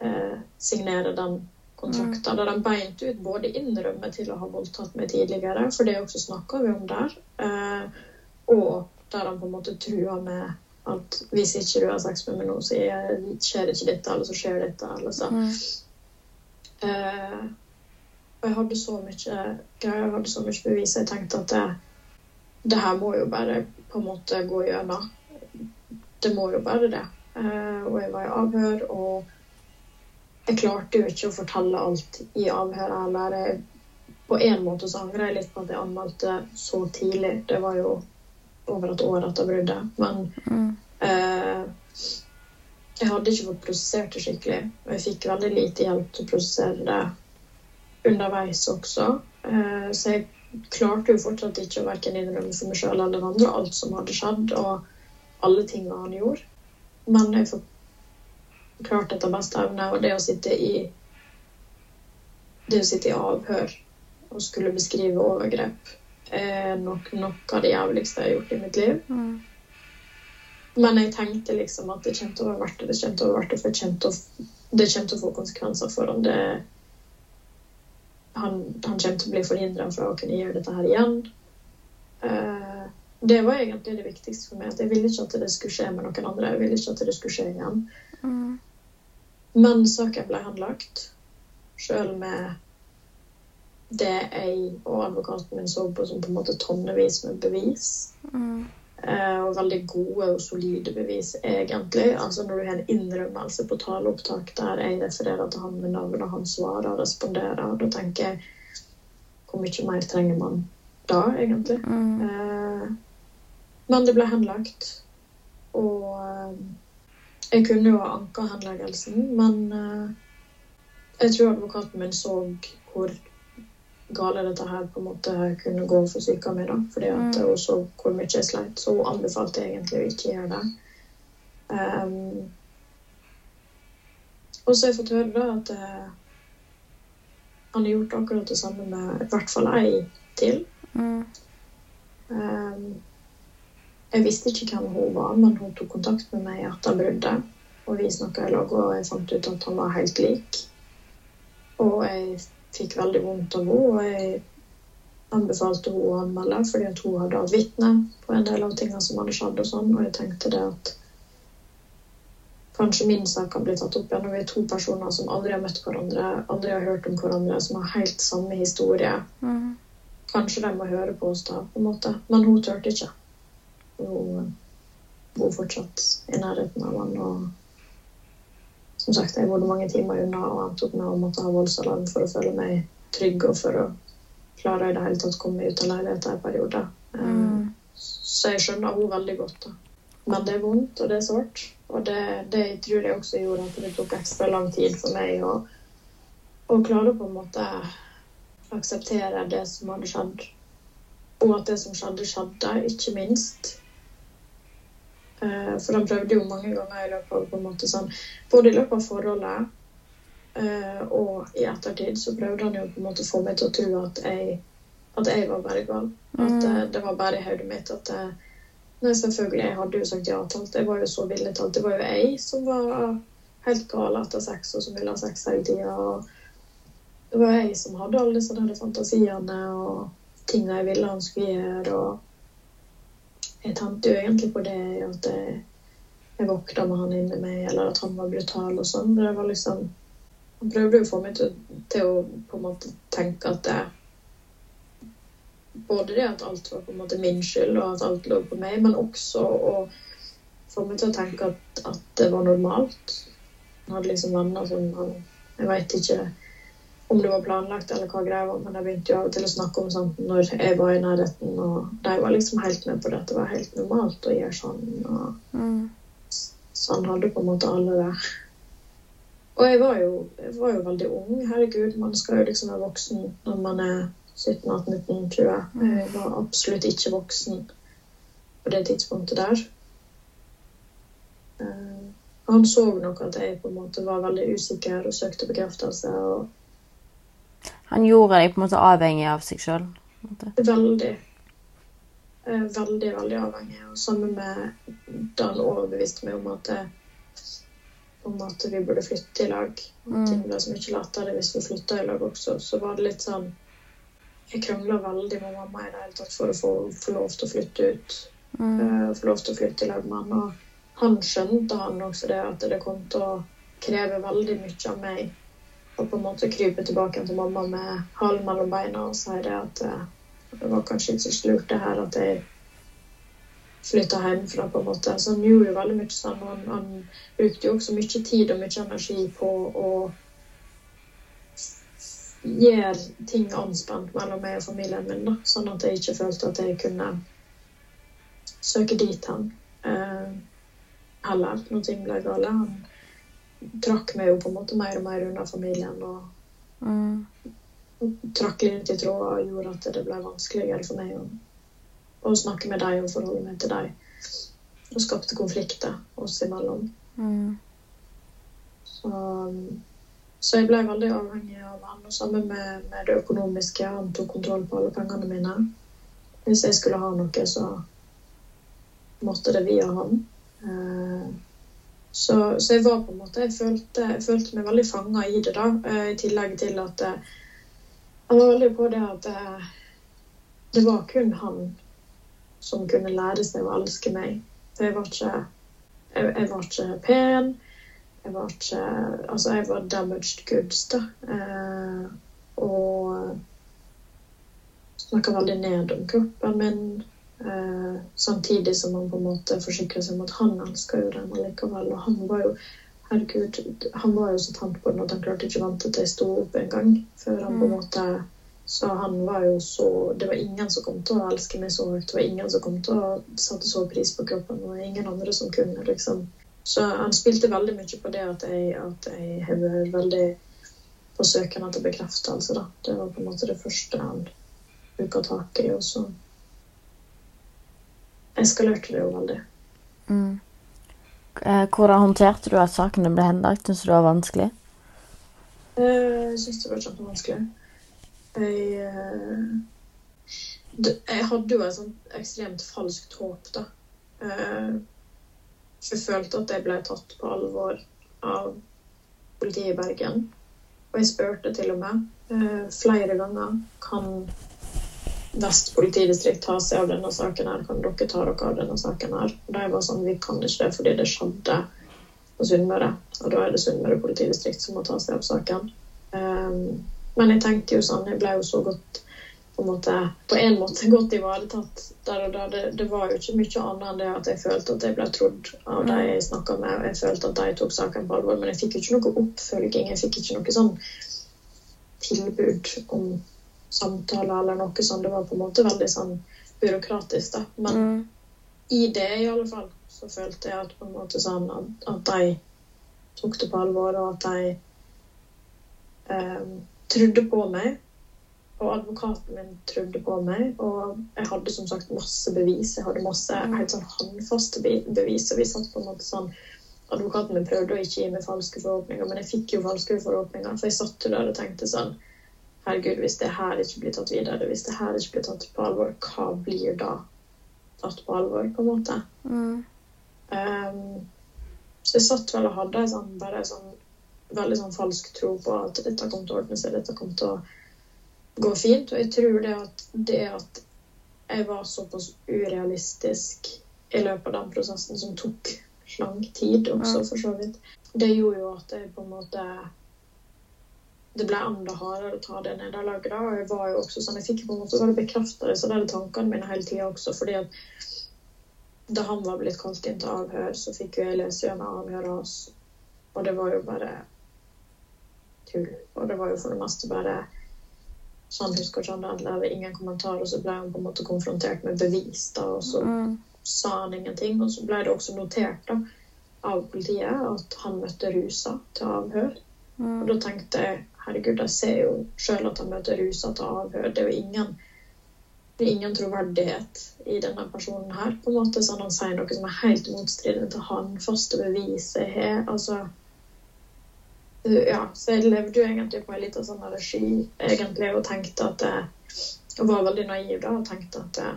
eh, signere den kontrakten. Mm. Der de beint ut både innrømmer til å ha voldtatt meg tidligere, for det også snakka vi om der, eh, og der han på en måte trua med at hvis ikke du har sex med meg nå, så skjer ikke dette, eller så skjer dette. eller så. Mm. Og jeg hadde så mye greier, jeg hadde så mye bevis. Jeg tenkte at det, det her må jo bare på en måte gå gjennom. Det må jo bare det. Eh, og jeg var i avhør, og jeg klarte jo ikke å fortelle alt i avhøret heller. På en måte så angrer jeg litt på at jeg anmeldte så tidlig. Det var jo over et år etter bruddet. Men Mm. Eh, jeg hadde ikke fått prosessert det skikkelig. Og jeg fikk veldig lite hjelp til å prosessere det underveis også. Eh, så jeg klarte jo fortsatt ikke å verken innrømme for meg sjøl eller andre alt som hadde skjedd, og alle tingene han gjorde. Men jeg forklarte etter beste evne, og det å sitte i det å sitte i avhør og skulle beskrive overgrep er nok noe av det jævligste jeg har gjort i mitt liv. Mm. Men jeg tenkte liksom at det kommer til å være verdt det. Det kommer til å være verdt det, for det kommer å, det kommer til å få konsekvenser for ham. Det, han, han kommer til å bli forhindra fra å kunne gjøre dette her igjen. Uh, det var egentlig det viktigste for meg. at Jeg ville ikke at det skulle skje med noen andre. Jeg ville ikke at det skulle skje igjen. Mm. Men saken ble henlagt, sjøl med det jeg og advokaten min så på som på en måte tonnevis med bevis. Mm. Eh, og veldig gode og solide bevis, egentlig. Altså Når du har en innrømmelse på taleopptak der jeg refererer til han med navn, og han svarer og responderer, da tenker jeg Hvor mye mer trenger man da, egentlig? Mm. Eh, men det ble henlagt. Og eh, jeg kunne jo ha anka henleggelsen, men jeg tror advokaten min så hvor gale dette her på en måte kunne gå for syka mi. fordi at Mm. hun så hvor mye jeg sleit. Så hun anbefalte egentlig å ikke gjøre det. Um, og så har jeg fått høre da at uh, han har gjort akkurat det samme med i hvert fall ei til. Mm. Um, jeg visste ikke hvem hun var, men hun tok kontakt med meg etter bruddet. Og vi snakka i lag, og jeg fant ut at han var helt lik. Og jeg fikk veldig vondt av henne, og jeg anbefalte henne å anmelde fordi at hun hadde vitne på en del av tingene som hadde skjedd. Og sånn, og jeg tenkte det at kanskje min sak kan bli tatt opp igjen. Og vi er to personer som aldri har møtt hverandre, aldri har hørt om hverandre, som har helt samme historie. Mm. Kanskje de må høre på oss da, på en måte. Men hun turte ikke. Hun bor fortsatt i nærheten av han. Og som sagt, jeg bodde mange timer unna og endte opp med å måtte ha voldsalarm for å føle meg trygg og for å klare i det hele tatt komme ut av leiligheten en periode. Eh, Mm. Så jeg skjønner henne veldig godt. da. Men det er vondt, og det er sårt. Og det, det tror jeg også gjorde at det tok ekstra lang tid for meg å, å klare å på en måte akseptere det som hadde skjedd. Og at det som skjedde, skjedde, ikke minst. Eh, For han prøvde jo mange ganger i løpet av på en måte sånn, Både i løpet av forholdet eh, og i ettertid så prøvde han jo på en måte få meg til å tro at jeg, at jeg var bare gal. At eh, det var bare i hodet mitt at jeg, Nei, selvfølgelig, jeg hadde jo sagt ja til alt. Jeg var jo så villig til alt. Det var jo jeg som var helt gal etter sex, og som ville ha sex hele tida. Det var jeg som hadde alle disse fantasiene og tingene jeg ville han skulle gjøre. Og jeg tenkte jo egentlig på det at jeg, jeg våkna med han inni meg, eller at han var brutal og sånn. Det var liksom Han prøvde jo å få meg til, til å på en måte tenke at det Både det at alt var på en måte min skyld, og at alt lå på meg, men også å få meg til å tenke at, at det var normalt. Han hadde liksom venner som han Jeg veit ikke om det var planlagt eller hva greia var, men jeg begynte jo av og til å snakke om sånt når jeg var i nærheten, og de var liksom helt med på det. Det var helt normalt å gjøre sånn. og Mm. Sånn hadde på en måte alle det. Og jeg var jo, jeg var jo veldig ung. Herregud, man skal jo liksom være voksen når man er 17-18-19, 20. Jeg var absolutt ikke voksen på det tidspunktet der. Eh, Han så nok at jeg på en måte var veldig usikker og søkte bekreftelse. og Han gjorde deg på en måte avhengig av seg sjøl. Veldig. Eh, Veldig, veldig avhengig. Og sammen med da han overbeviste meg om at, om at vi burde flytte i lag. Mm. ting ble så mye lettere hvis vi flytta i lag også. Så var det litt sånn Jeg krangla veldig med mamma i det hele tatt for å få, få lov til å flytte ut. Mm. Uh, Få lov til å flytte i lag med han. Og han skjønte han også det at det kom til å kreve veldig mye av meg å på en måte krype tilbake til mamma med halen mellom beina og si det at eh, det var kanskje ikke så lurt det her at jeg flytta hjemmefra, på en måte. Så han gjorde jo veldig mye sånn. Han, han brukte jo også mye tid og mye energi på å gjøre ting anspent mellom meg og familien min, da. Sånn at jeg ikke følte at jeg kunne søke dit hen eh, heller, når ting ble gale. Han trakk meg jo på en måte mer og mer unna familien og Mm. trakk litt i tråder og gjorde at det ble vanskeligere for meg å, å snakke med dem og forholde meg til dem. Og skapte konflikter oss imellom. Mm. Så, så jeg ble veldig avhengig av han. Og sammen med, med det økonomiske. Han tok kontroll på alle pengene mine. Hvis jeg skulle ha noe, så måtte det via han. Eh, Så, så jeg var på en måte Jeg følte, jeg følte meg veldig fanga i det, da. eh, I tillegg til at eh, Han var veldig på det at eh, det var kun han som kunne lære seg å elske meg. For jeg var ikke Jeg, jeg var ikke pen. Jeg var ikke Altså, jeg var damaged goods, da. Eh, og snakka veldig ned om kroppen min. Eh, samtidig som han på en måte forsikrer seg om at han elsker jo dem allikevel. Og han var jo Herregud, han var jo så tent på den at han klarte ikke å vente til jeg sto opp en gang. Før han på en måte Så han var jo så Det var ingen som kom til å elske meg så høyt. Det var ingen som kom til å sette så pris på kroppen. Og ingen andre som kunne, liksom. Så han spilte veldig mye på det at jeg, at jeg har vært veldig på søken etter bekreftelse. Da. Det var på en måte det første han bruka tak i. Og så eskalerte det jo veldig. Mm. Eh, Hvordan håndterte du at sakene ble henlagt? Syns du det var vanskelig? Eh, Jeg syns det var kjempevanskelig. Jeg, eh, jeg hadde jo et sånt ekstremt falskt håp, da. Jeg følte at jeg ble tatt på alvor av politiet i Bergen. Og jeg spurte til og med flere ganger kan Vest politidistrikt ta seg av denne saken her. Kan dere ta dere av denne saken her? Og de var sånn, vi kan ikke det fordi det skjedde på Sunnmøre. Og da er det Sunnmøre politidistrikt som må ta seg av saken. Um, men jeg tenkte jo sånn, jeg ble jo så godt på en måte, på en måte godt ivaretatt der og da. Det, det var jo ikke mye annet enn det at jeg følte at jeg ble trodd av de jeg snakka med. og Jeg følte at de tok saken på alvor, men jeg fikk jo ikke noe oppfølging. Jeg fikk ikke noe sånn tilbud om samtaler eller noe sånt. Det var på en måte veldig sånn byråkratisk, da. Men Mm. i det i alle fall så følte jeg at på en måte sånn at, at de tok det på alvor, og at de eh, trodde på meg. Og advokaten min trodde på meg, og jeg hadde som sagt masse bevis. Jeg hadde masse helt sånn håndfaste bevis. Og vi satt på en måte sånn Advokaten min prøvde å ikke gi meg falske forhåpninger, men jeg fikk jo falske forhåpninger. For jeg satt der og tenkte sånn Herregud, hvis det her ikke blir tatt videre, hvis det her ikke blir tatt på alvor, hva blir da tatt på alvor, på en måte? Mm. Um, så jeg satt vel og hadde sånn, bare en sånn veldig sånn falsk tro på at dette kom til å ordne seg, dette kom til å gå fint. Og jeg tror det at det at jeg var såpass urealistisk i løpet av den prosessen, som tok lang tid også, for så vidt, det gjorde jo at jeg på en måte det ble enda hardere å ta det nederlaget. da, og Jeg var jo også sånn, jeg fikk på en måte bare bekrefta disse tankene mine hele tida også. fordi at da han var blitt kalt inn til avhør, så fikk jo jeg lese gjennom avhøret hans. Og det var jo bare tull. Og det var jo for det meste bare sånn husker ikke han det, var ingen kommentar, og så ble han på en måte konfrontert med bevis, da, og så Mm. sa han ingenting. Og så ble det også notert da, av politiet at han møtte rusa til avhør. Mm. Og da tenkte jeg herregud, jeg ser jo sjøl at han møter rusa til avhør. Det er jo ingen, det er ingen troverdighet i denne personen her. på en måte, sånn Han sier noe som er helt motstridende til håndfaste bevis jeg har. altså ja, så jeg levde jo egentlig på en liten sånn regi, egentlig, og tenkte at jeg, var veldig naiv da og tenkte at det,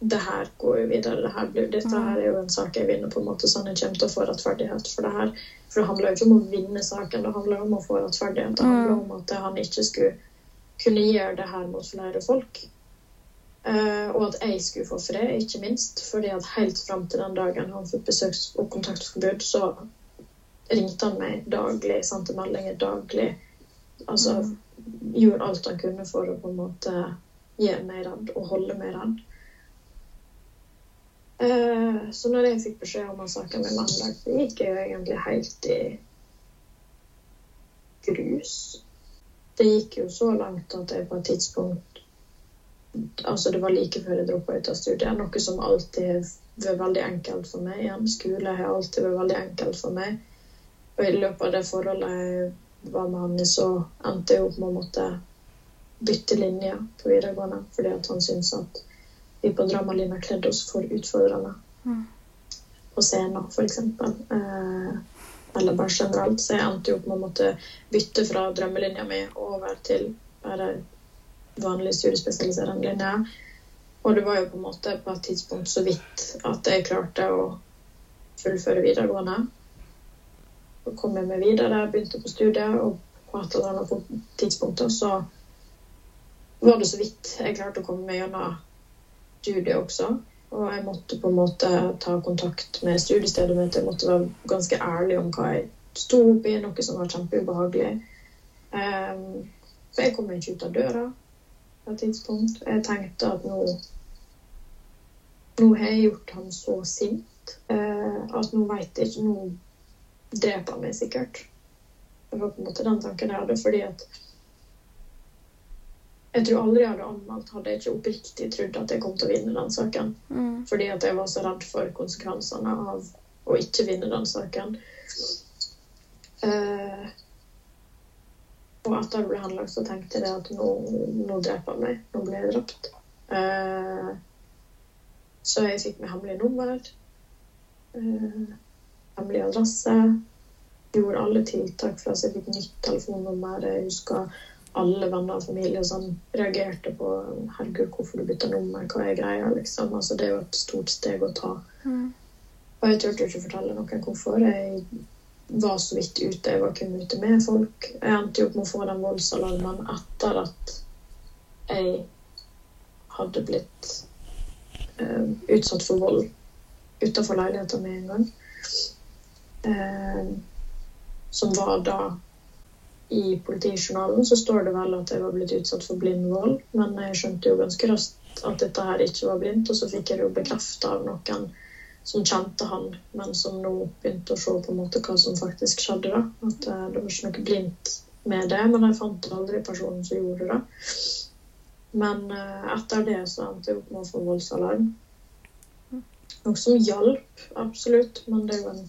det her går jo videre. Det her blir, dette her er jo en sak jeg vinner, på en måte, sånn jeg kommer til å få rettferdighet for det her. For det handler jo ikke om å vinne saken, det handler om å få rettferdighet. Det handler om at han ikke skulle kunne gjøre det her mot flere folk. Eh, og at jeg skulle få fred, ikke minst. fordi at helt fram til den dagen han fikk besøks- og kontaktforbud, så ringte han meg daglig, sendte meldinger daglig. Altså gjorde alt han kunne for å på en måte gjøre meg redd og holde meg redd. Eh, så når jeg fikk beskjed om at saken ble anlagt, det gikk jeg egentlig helt i grus. Det gikk jo så langt at jeg på et tidspunkt Altså, det var like før jeg droppa ut av studiet, noe som alltid har vært veldig enkelt for meg igjen. Skole har alltid vært veldig enkelt for meg. Og i løpet av det forholdet jeg var med han i, så endte jeg opp med å måtte bytte linje på videregående fordi at han syntes at vi på Dramalinja kledde oss for utfordrende. Mm. På scenen, f.eks. Eh, eller bare generelt. Så jeg endte jo opp med å måtte bytte fra drømmelinja mi over til bare vanlig studiespesialiserende linje. Og det var jo på en måte på et tidspunkt så vidt at jeg klarte å fullføre videregående. Så kom jeg meg videre, begynte på studiet, og på et eller annet tidspunkt så var det så vidt jeg klarte å komme meg gjennom studiet også. Og jeg måtte på en måte ta kontakt med studiestedet mitt. Jeg måtte være ganske ærlig om hva jeg sto oppi, noe som var kjempeubehagelig. Um, for jeg kom ikke ut av døra på et tidspunkt. Jeg tenkte at nå Nå har jeg gjort han så sint uh, at nå veit jeg ikke Nå dreper han meg sikkert. Det var på en måte den tanken jeg hadde, fordi at jeg tror aldri jeg hadde anmeldt, hadde jeg ikke oppriktig trodd at jeg kom til å vinne den saken. Mm. Fordi at jeg var så redd for konsekvensene av å ikke vinne den saken. Eh, og etter det ble henlagt, så tenkte jeg at nå, nå dreper han meg. Nå blir jeg drept. Eh, så jeg fikk meg hemmelig nummer. Eh, hemmelig adresse. Gjorde alle tiltak for at jeg fikk nytt telefonnummer. Jeg husker alle venner og familie som reagerte på 'herregud, hvorfor du bytter nummer', hva er greia, liksom. Altså, det er jo et stort steg å ta. Mm. Og jeg turte ikke fortelle noen hvorfor. Jeg var så vidt ute, jeg var kun ute med folk. Jeg endte jo opp med å få den voldsalarmen etter at jeg hadde blitt eh, utsatt for vold utenfor leiligheten min en gang. Eh, som var da i politijournalen så står det vel at jeg var blitt utsatt for blind vold, men jeg skjønte jo ganske raskt at dette her ikke var blindt, og så fikk jeg det jo bekrefta av noen som kjente han, men som nå begynte å se på en måte hva som faktisk skjedde. da. At eh, det var ikke noe blindt med det, men jeg fant aldri personen som gjorde det. Men eh, etter det så endte jeg opp med å få voldsalarm. Noe som hjalp, absolutt, men det er jo en,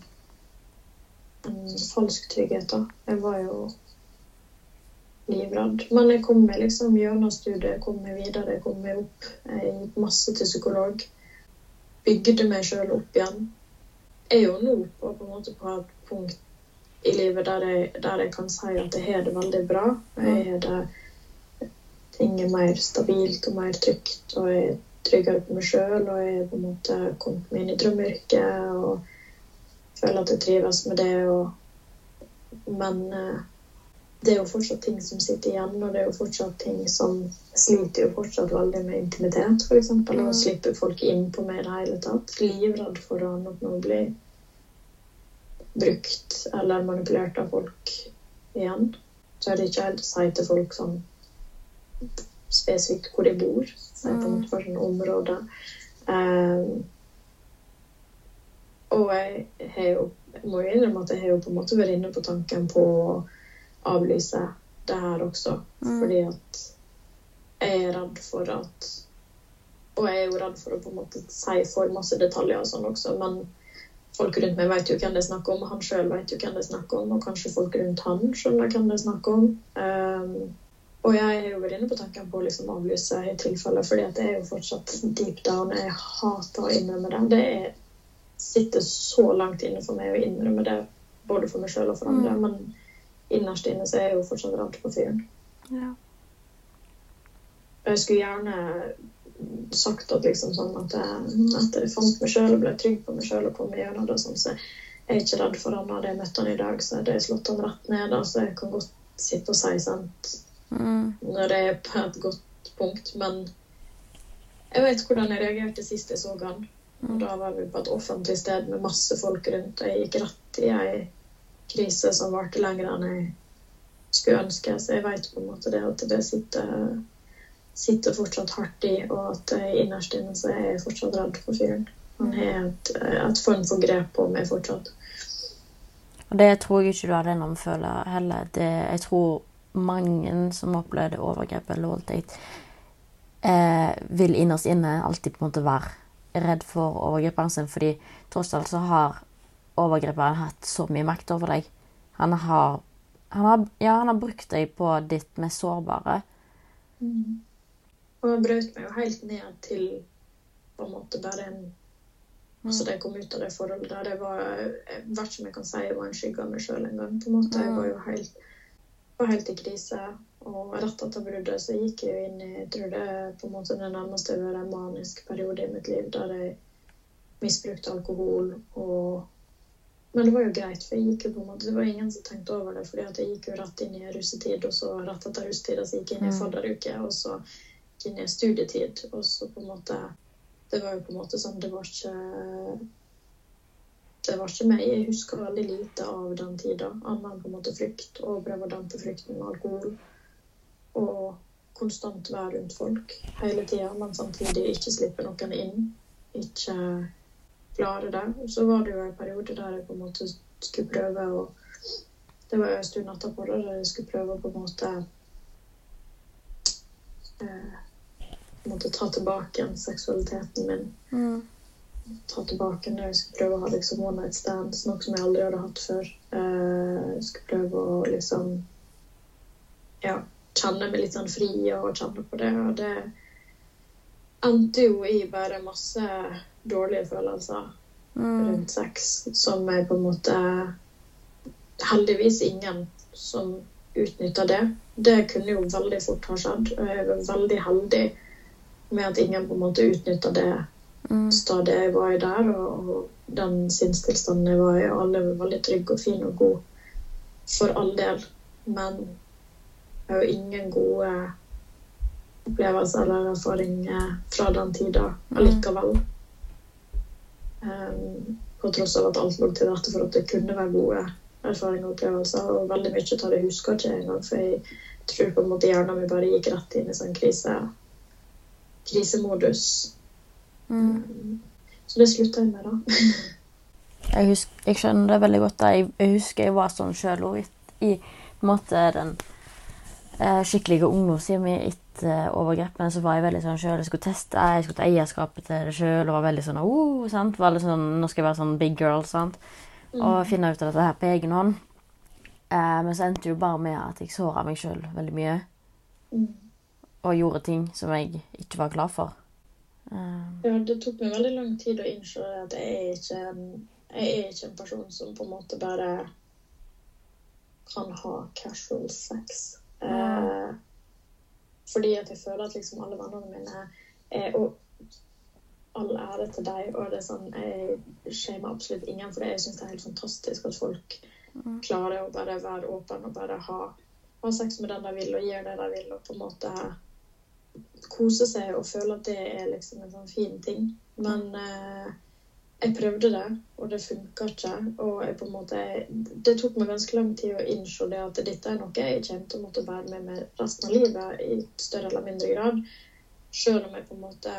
en falsk trygghet, da. Jeg var jo livredd. Men jeg kom meg liksom gjennom studiet, kom meg videre, kom meg opp. Jeg gikk masse til psykolog. Bygde meg sjøl opp igjen. Jeg er jo nå på, på, en måte på et punkt i livet der jeg, der jeg kan si at jeg har det veldig bra. Jeg har det Ting er mer stabilt og mer trygt, og jeg er tryggere på meg sjøl. Og jeg har på en måte kommet meg inn i drømmeyrket og føler at jeg trives med det. Og, men eh, det er jo fortsatt ting som sitter igjen, og det er jo fortsatt ting som sliter jo fortsatt veldig med intimitet, f.eks. Og å slippe folk inn på meg i det hele tatt. Livredd for å nå bli brukt eller manipulert av folk igjen. Så er det ikke helt å si til folk sånn spesifikt hvor de bor. Si på en måte for sånne områder. Um, og jeg har jo jeg må jo innrømme at jeg har jo på en måte vært inne på tanken på å avlyse det her også. Mm. Fordi at jeg er redd for at Og jeg er jo redd for å på en måte si for masse detaljer og sånn også, men folk rundt meg vet jo hvem det er snakk om. Han sjøl vet jo hvem det er snakk om, og kanskje folk rundt han skjønner hvem det er snakk om. Um, og jeg er jo vært inne på tanken på å liksom avlyse i tilfelle, fordi at det er jo fortsatt deep down. Jeg hater å innrømme det. Det er, sitter så langt inne for meg å innrømme det, både for meg sjøl og for andre. Men innerst inne så er jeg jo fortsatt redd på fyren. Ja. Jeg skulle gjerne sagt at liksom sånn at jeg, etter jeg fant meg sjøl og ble trygg på meg sjøl og kom gjennom det. Sånn, så jeg er ikke redd for han. Hadde jeg møtt han i dag, så hadde jeg slått han rett ned. Altså, jeg kan godt sitte og si sant Mm. når det er på et godt punkt, men jeg vet hvordan jeg reagerte sist jeg så han. Og da var vi på et offentlig sted med masse folk rundt, og jeg gikk rett i ei krise som varte lenger enn jeg skulle ønske. Så jeg vet på en måte det at det sitter, sitter fortsatt hardt i, og at innerst inne så er jeg fortsatt redd for fyren. Han har et, et form for grep på meg fortsatt. Og det tror jeg ikke du hadde om føle heller. Det, jeg tror mange som opplevde overgrep eller voldtekt, eh, vil innerst inne alltid på en måte være redd for overgriperen sin, fordi tross alt så har overgriperen hatt så mye makt over deg. Han har, han har, ja, han har brukt deg på ditt mest sårbare. Og han brøt meg jo helt ned til på en måte bare en Altså da jeg kom ut av det forholdet der, det var hvert som jeg kan si, jeg var en skygge av meg sjøl en gang. på en måte. Jeg var jo helt, var helt i krise. Og rett etter bruddet så gikk jeg jo inn i jeg tror det på en måte den nærmeste var en manisk periode i mitt liv der jeg misbrukte alkohol og Men det var jo greit, for jeg gikk jo på en måte, det var ingen som tenkte over det. fordi jeg gikk jo rett inn i russetid, og så rett etter russetid så gikk jeg inn i fadderuke, og så gikk jeg inn i studietid. Og så på en måte Det var jo på en måte sånn Det var ikke det var ikke meg. Jeg husker veldig lite av den tida. Annet enn på en måte frykt. Og prøve å dempe frykten med alkohol. Og konstant være rundt folk hele tida, men samtidig ikke slippe noen inn. Ikke klare det. Og så var det jo en periode der jeg på en måte skulle prøve å Det var jo en stund etterpå der jeg skulle prøve å på en måte eh, måte ta tilbake seksualiteten min ta tilbake når jeg skulle prøve å ha liksom one night stands, noe som jeg aldri hadde hatt før. Eh, jeg skulle prøve å liksom ja, kjenne meg litt sånn fri og kjenne på det. Og det endte jo i bare masse dårlige følelser rundt sex, som jeg på en måte Heldigvis ingen som utnytta det. Det kunne jo veldig fort ha skjedd. Og jeg var veldig heldig med at ingen på en måte utnytta det stadiet jeg var i der, og, og den sinnstilstanden jeg var i. og Alle var veldig trygge og fine og gode, for all del. Men jeg har jo ingen gode opplevelser eller erfaringer fra den tida allikevel. Um, på tross av at alt lå til rette for at det kunne være gode erfaringer og opplevelser. Og veldig mye av det husker jeg ikke engang, for jeg tror på en måte hjernen min bare gikk rett inn i sånn krise, krisemodus. Så det slutta jeg med, da. Jeg, husker, jeg skjønner det veldig godt. da. Jeg, jeg husker jeg var sånn sjøl òg. I på en måte den eh, skikkelige ungdomstida mi etter overgrepene så var jeg veldig sånn sjøl. Jeg skulle teste, jeg skulle ta eierskapet til det sjøl og var veldig sånn oh, sant? Var litt sånn, Nå skal jeg være sånn big girl sant? og finne ut av dette her på egen hånd. Eh, men så endte det jo bare med at jeg såra meg sjøl veldig mye. Og gjorde ting som jeg ikke var glad for. Eh, Ja, det tok meg veldig lang tid å innse at jeg er ikke en, jeg er ikke en person som på en måte bare kan ha casual sex. Eh, fordi at jeg føler at liksom alle vennene mine er Og all ære til deg, og det er sånn Jeg shamer absolutt ingen for. Jeg syns det er helt fantastisk at folk klarer å bare være åpen og bare ha, ha sex med den de vil, og gjøre det de vil, og på en måte kose seg og føle at det er liksom en sånn fin ting. Men eh, jeg prøvde det, og det funka ikke. Og jeg på en måte, det tok meg ganske lang tid å innse det at dette er noe jeg kommer til å måtte bære med meg resten av livet i større eller mindre grad. Selv om jeg på en måte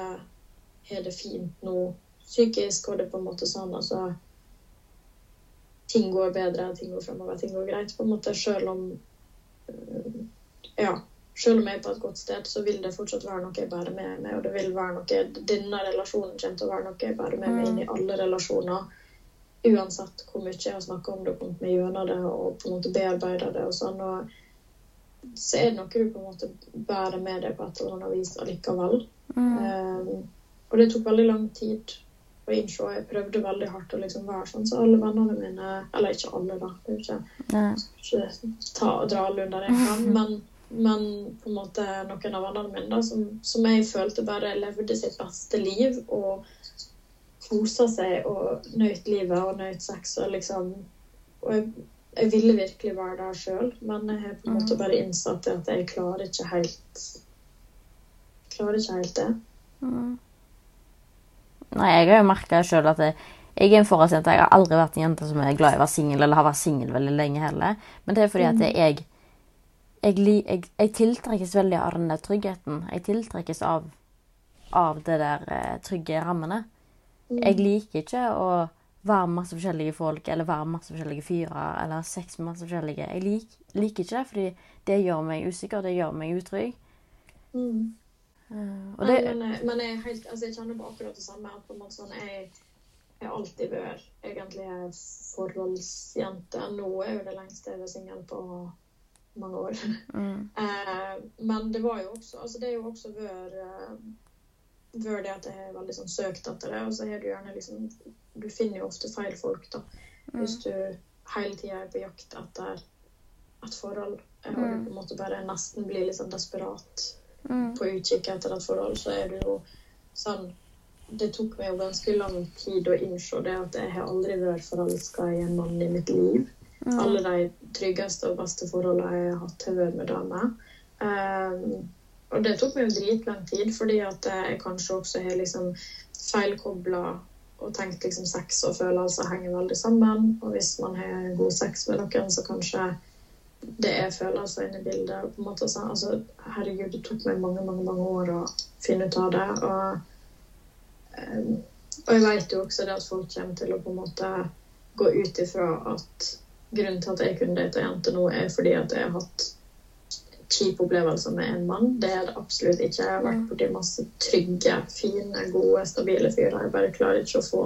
har det fint nå psykisk, og det er på en måte sånn altså Ting går bedre, ting går fremover, ting går greit. på en måte, Selv om Ja selv om jeg er på et godt sted, så vil det fortsatt være noe jeg bærer med meg. Og det vil være noe, denne relasjonen kommer til å være noe jeg bærer med meg inn i alle relasjoner. Uansett hvor mye jeg har snakka om det og kommet meg gjennom det og på en måte bearbeida det. og sånn, og Så er det noe du på en måte bærer med deg på et eller annet vis allikevel. Mm. Um, og det tok veldig lang tid å innse. Jeg prøvde veldig hardt å liksom være sånn så alle vennene mine Eller ikke alle, da. Det er ikke, ikke ta og dra alle under en gang. Men men på en måte noen av vennene mine da, som, som, jeg følte bare levde sitt beste liv og kosa seg og nøyt livet og nøyt sex. Og liksom og jeg, jeg ville virkelig være der sjøl, men jeg har på en måte mm. bare innsatt at jeg klarer ikke helt Klarer ikke helt det. Mm. Nei, jeg har jo merka sjøl at jeg, jeg er en forholdsjente. Jeg har aldri vært en jente som er glad i å være singel, eller har vært singel veldig lenge heller. Men det er fordi at mm. jeg jeg, jeg, jeg, tiltrekkes veldig av den der tryggheten. Jeg tiltrekkes av, av det der eh, trygge rammene. Mm. Jeg liker ikke å være med masse forskjellige folk eller være med masse forskjellige fyrer eller ha sex med masse forskjellige. Jeg lik, liker ikke det, fordi det gjør meg usikker, det gjør meg utrygg. Mm. Uh, det, Nei, men, men, jeg, helt, altså, jeg, kjenner på akkurat det samme. at på en måte sånn, jeg, har alltid vært egentlig forholdsjente. Nå er jo det lengste jeg har vært singel på mange år. Mm. Eh, men det var jo også altså Det er jo også vør, vør det at jeg er veldig sånn søkt etter det. Og så er du gjerne liksom Du finner jo ofte feil folk, da. Mm. Hvis du hele tida er på jakt etter et forhold, mm. og du mm. på en måte bare nesten blir litt sånn desperat mm. på utkikk etter et forhold, så er du jo sånn det tok meg jo ganske lang tid å innse det at jeg har aldri vært forelska i en mann i mitt liv. Mm. Alle de tryggeste og beste forholdene jeg har hatt, har vært med damer. Um, og det tok meg jo dritlang tid, fordi at jeg kanskje også har liksom feilkobla og tenkt liksom sex og følelser henger veldig sammen. Og hvis man har god sex med noen, så kanskje det er følelser inne i bildet. på en måte Så, altså, Herregud, det tok meg mange mange, mange år å finne ut av det. Og, um, og jeg vet jo også det at folk kommer til å på en måte gå ut ifra at grunnen til at jeg kunne date jente nå, er fordi at jeg har hatt kjipe opplevelser med en mann. Det er det absolutt ikke. Jeg har vært borti masse trygge, fine, gode, stabile fyrer. Jeg bare klarer ikke å få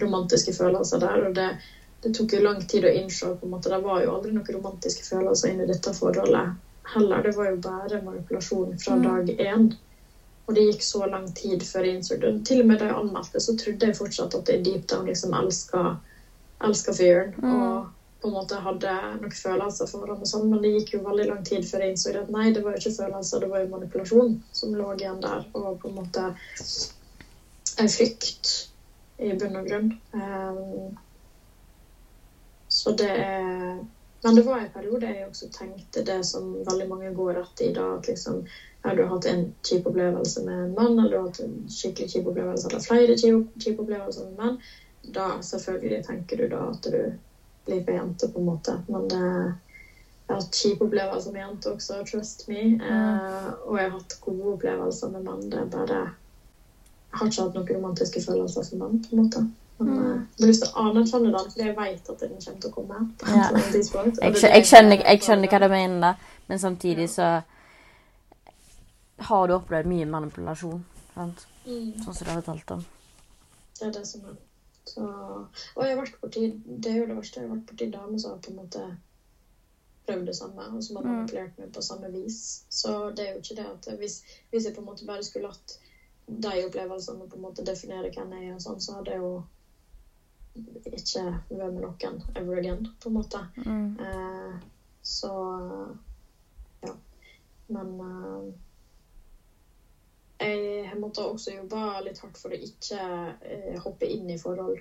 romantiske følelser der. og det, det tok jo lang tid å innse på en måte, Det var jo aldri noen romantiske følelser inni dette forholdet heller. Det var jo bare manipulasjon fra mm. dag én. Og det gikk så lang tid før jeg innså det. Til og med da jeg anmeldte, så trodde jeg fortsatt at jeg deep down liksom elska, elska fyren. Mm. Og på en måte hadde noen følelser for hverandre, sånn, men det gikk jo veldig lang tid før jeg innså at nei, det var jo ikke følelser, det var jo manipulasjon som lå igjen der. Og på en måte en frykt i bunn og grunn. Um, så det er Men det var en periode jeg også tenkte det som veldig mange går rett i da, at liksom har du hatt en kjip opplevelse med en mann, eller du har hatt en skikkelig kjip opplevelse, eller flere kjipe opplevelser med menn, da selvfølgelig tenker du da at du like jente, på en måte. Men det, jeg har hatt kjipe opplevelser med jenter også, trust me. Eh, og jeg har hatt gode opplevelser med menn. Det er bare Jeg har ikke hatt noen romantiske følelser for menn, på en måte. Men mm. Eh, jeg har lyst til å anerkjenne den, fordi jeg vet at den kommer til å komme. på ja. tidspunkt. Jeg, jeg, skjønner, jeg, skjønner, hva du mener, men samtidig så har du opplevd mye manipulasjon. Sant? Mm. Sånn som du har talt om. Det er det som er så, og jeg har vært borti, det er jo det verste, jeg har vært borti damer som har på en måte prøvd det samme, og som har mm. manipulert meg på samme vis. Så det er jo ikke det at hvis, hvis jeg på en måte bare skulle hatt de opplevelsene på en måte definere hvem jeg er, og sånn, så hadde jeg jo ikke vært med noen ever again, på en måte. Mm. Eh, så ja. Men eh, jeg måtte også jobbe litt hardt for å ikke eh, hoppe inn i forhold.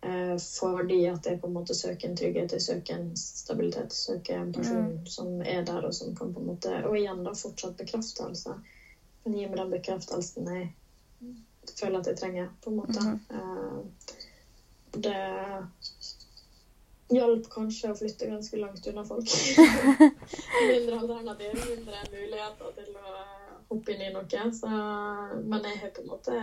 Eh, fordi at jeg på en måte søker en trygghet, jeg søker en stabilitet, jeg søker en person mm. som er der, og som kan på en måte Og igjen da fortsatt bekreftelse. Men gi meg den bekreftelsen jeg føler at jeg trenger, på en måte. Eh, det hjalp kanskje å flytte ganske langt unna folk. mindre alternativ, mindre muligheter til å hoppe inn i noe. Så, men jeg har på en måte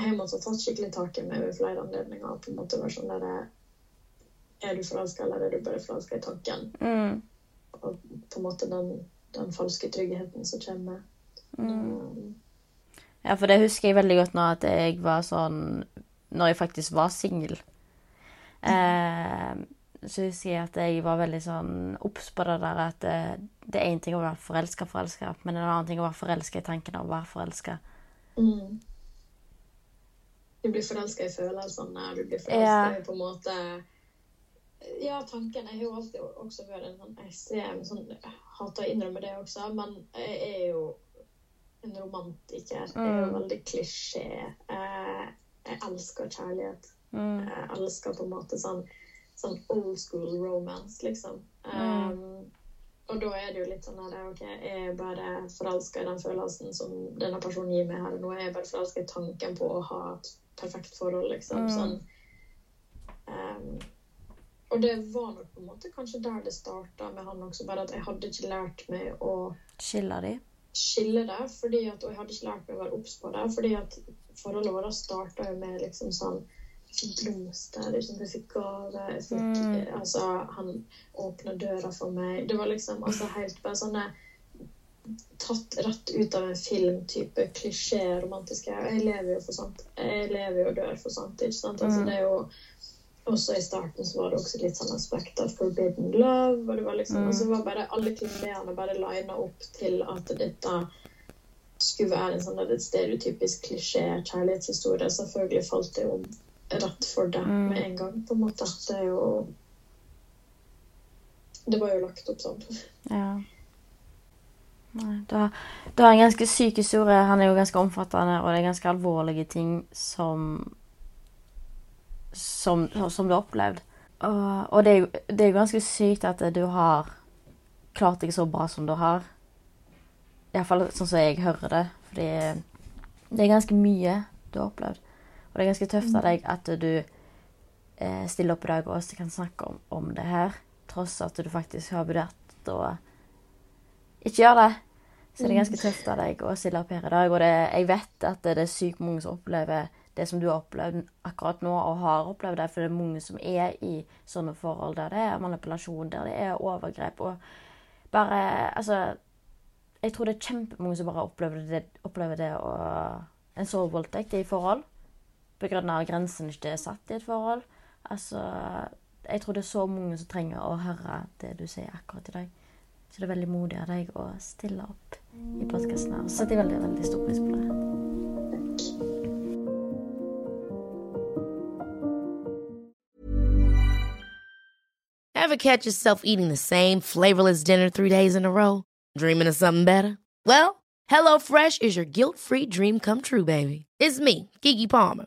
jeg har tatt skikkelig tak i meg ved flere anledninger. på en måte vært sånn der, Er du forelska, eller er du bare forelska i tanken? Mm. Og på en måte den, den falske tryggheten som kommer. Mm. Ja, for det husker jeg veldig godt nå at jeg var sånn Når jeg faktisk var singel. Eh, så husker jeg at jeg var veldig sånn obs på det der at det, det er én ting å være forelska, forelska, men en annen ting å være forelska i tanken av å være forelska. mm. Du blir forelska i følelsene, du blir forelska Ja. i på en måte Ja, tanken Jeg har jo alltid også vært en sånn ekstrem sånn, hater å innrømme det også, men jeg er jo en romantiker. Jeg er jo Mm. veldig klisjé. Eh, jeg elsker kjærlighet. Mm. Jeg elsker på en måte sånn, sånn old school romance, liksom. Mm. Um, og da er det jo litt sånn at OK, jeg er bare forelska i den følelsen som denne personen gir meg her og nå. Jeg er bare forelska i tanken på å ha et perfekt forhold, liksom. Mm. Sånn. Um, og det var nok på en måte kanskje der det starta med han også, bare at jeg hadde ikke lært meg å Skille de? skille det, fordi at, og jeg hadde ikke lært meg å være obs på det, fordi at forholdet vårt starta jo med liksom sånn blomster, liksom, fikk gave Mm. altså, Han åpna døra for meg. Det var liksom altså, helt bare sånne Tatt rett ut av en film-type klisjé romantiske Jeg lever jo for sånt. Jeg lever jo og dør for sånt. ikke sant? Altså, Mm. det er jo også i starten så var det også litt sånn aspekt av forbidden love. og det var liksom, Mm. altså var bare Alle klisjeene bare lina opp til at dette skulle være en sånn stereotypisk klisjé kjærlighetshistorie. Selvfølgelig falt det jo rett for det Mm. med en gang, på en måte. Det er jo Det var jo lagt opp sånn. Ja. Nei, du har, du har en ganske syk historie. Han er jo ganske omfattende, og det er ganske alvorlige ting som Som, som du har opplevd. Og, og det, er jo, det er jo ganske sykt at du har klart deg så bra som du har. Iallfall sånn som jeg hører det. Fordi det er ganske mye du har opplevd. Og det er ganske tøft av deg at du eh, stiller opp i dag og også kan snakke om, om det her. Tross at du faktisk har vurdert å ikke gjøre det. Så det er ganske tøft av deg å stille opp her i dag. Og det, jeg vet at det er sykt mange som opplever det som du har opplevd akkurat nå, og har opplevd det. For det er mange som er i sånne forhold der det er manipulasjon, der det er overgrep. Og bare Altså Jeg tror det er kjempemange som bare opplever det, opplever det og En så voldtekt i forhold. Grensen ikke er satt i et forhold. Altså Jeg tror det er så mange som trenger å høre det du sier akkurat i dag. Så det er veldig modig av deg å stille opp i podkasten her. Setter veldig, veldig stor pris på det. Ever catch yourself eating the same flavorless dinner three days in a row? Dreaming of something better? Well, HelloFresh is your guilt free dream come true, baby. It's me, Gigi Palmer.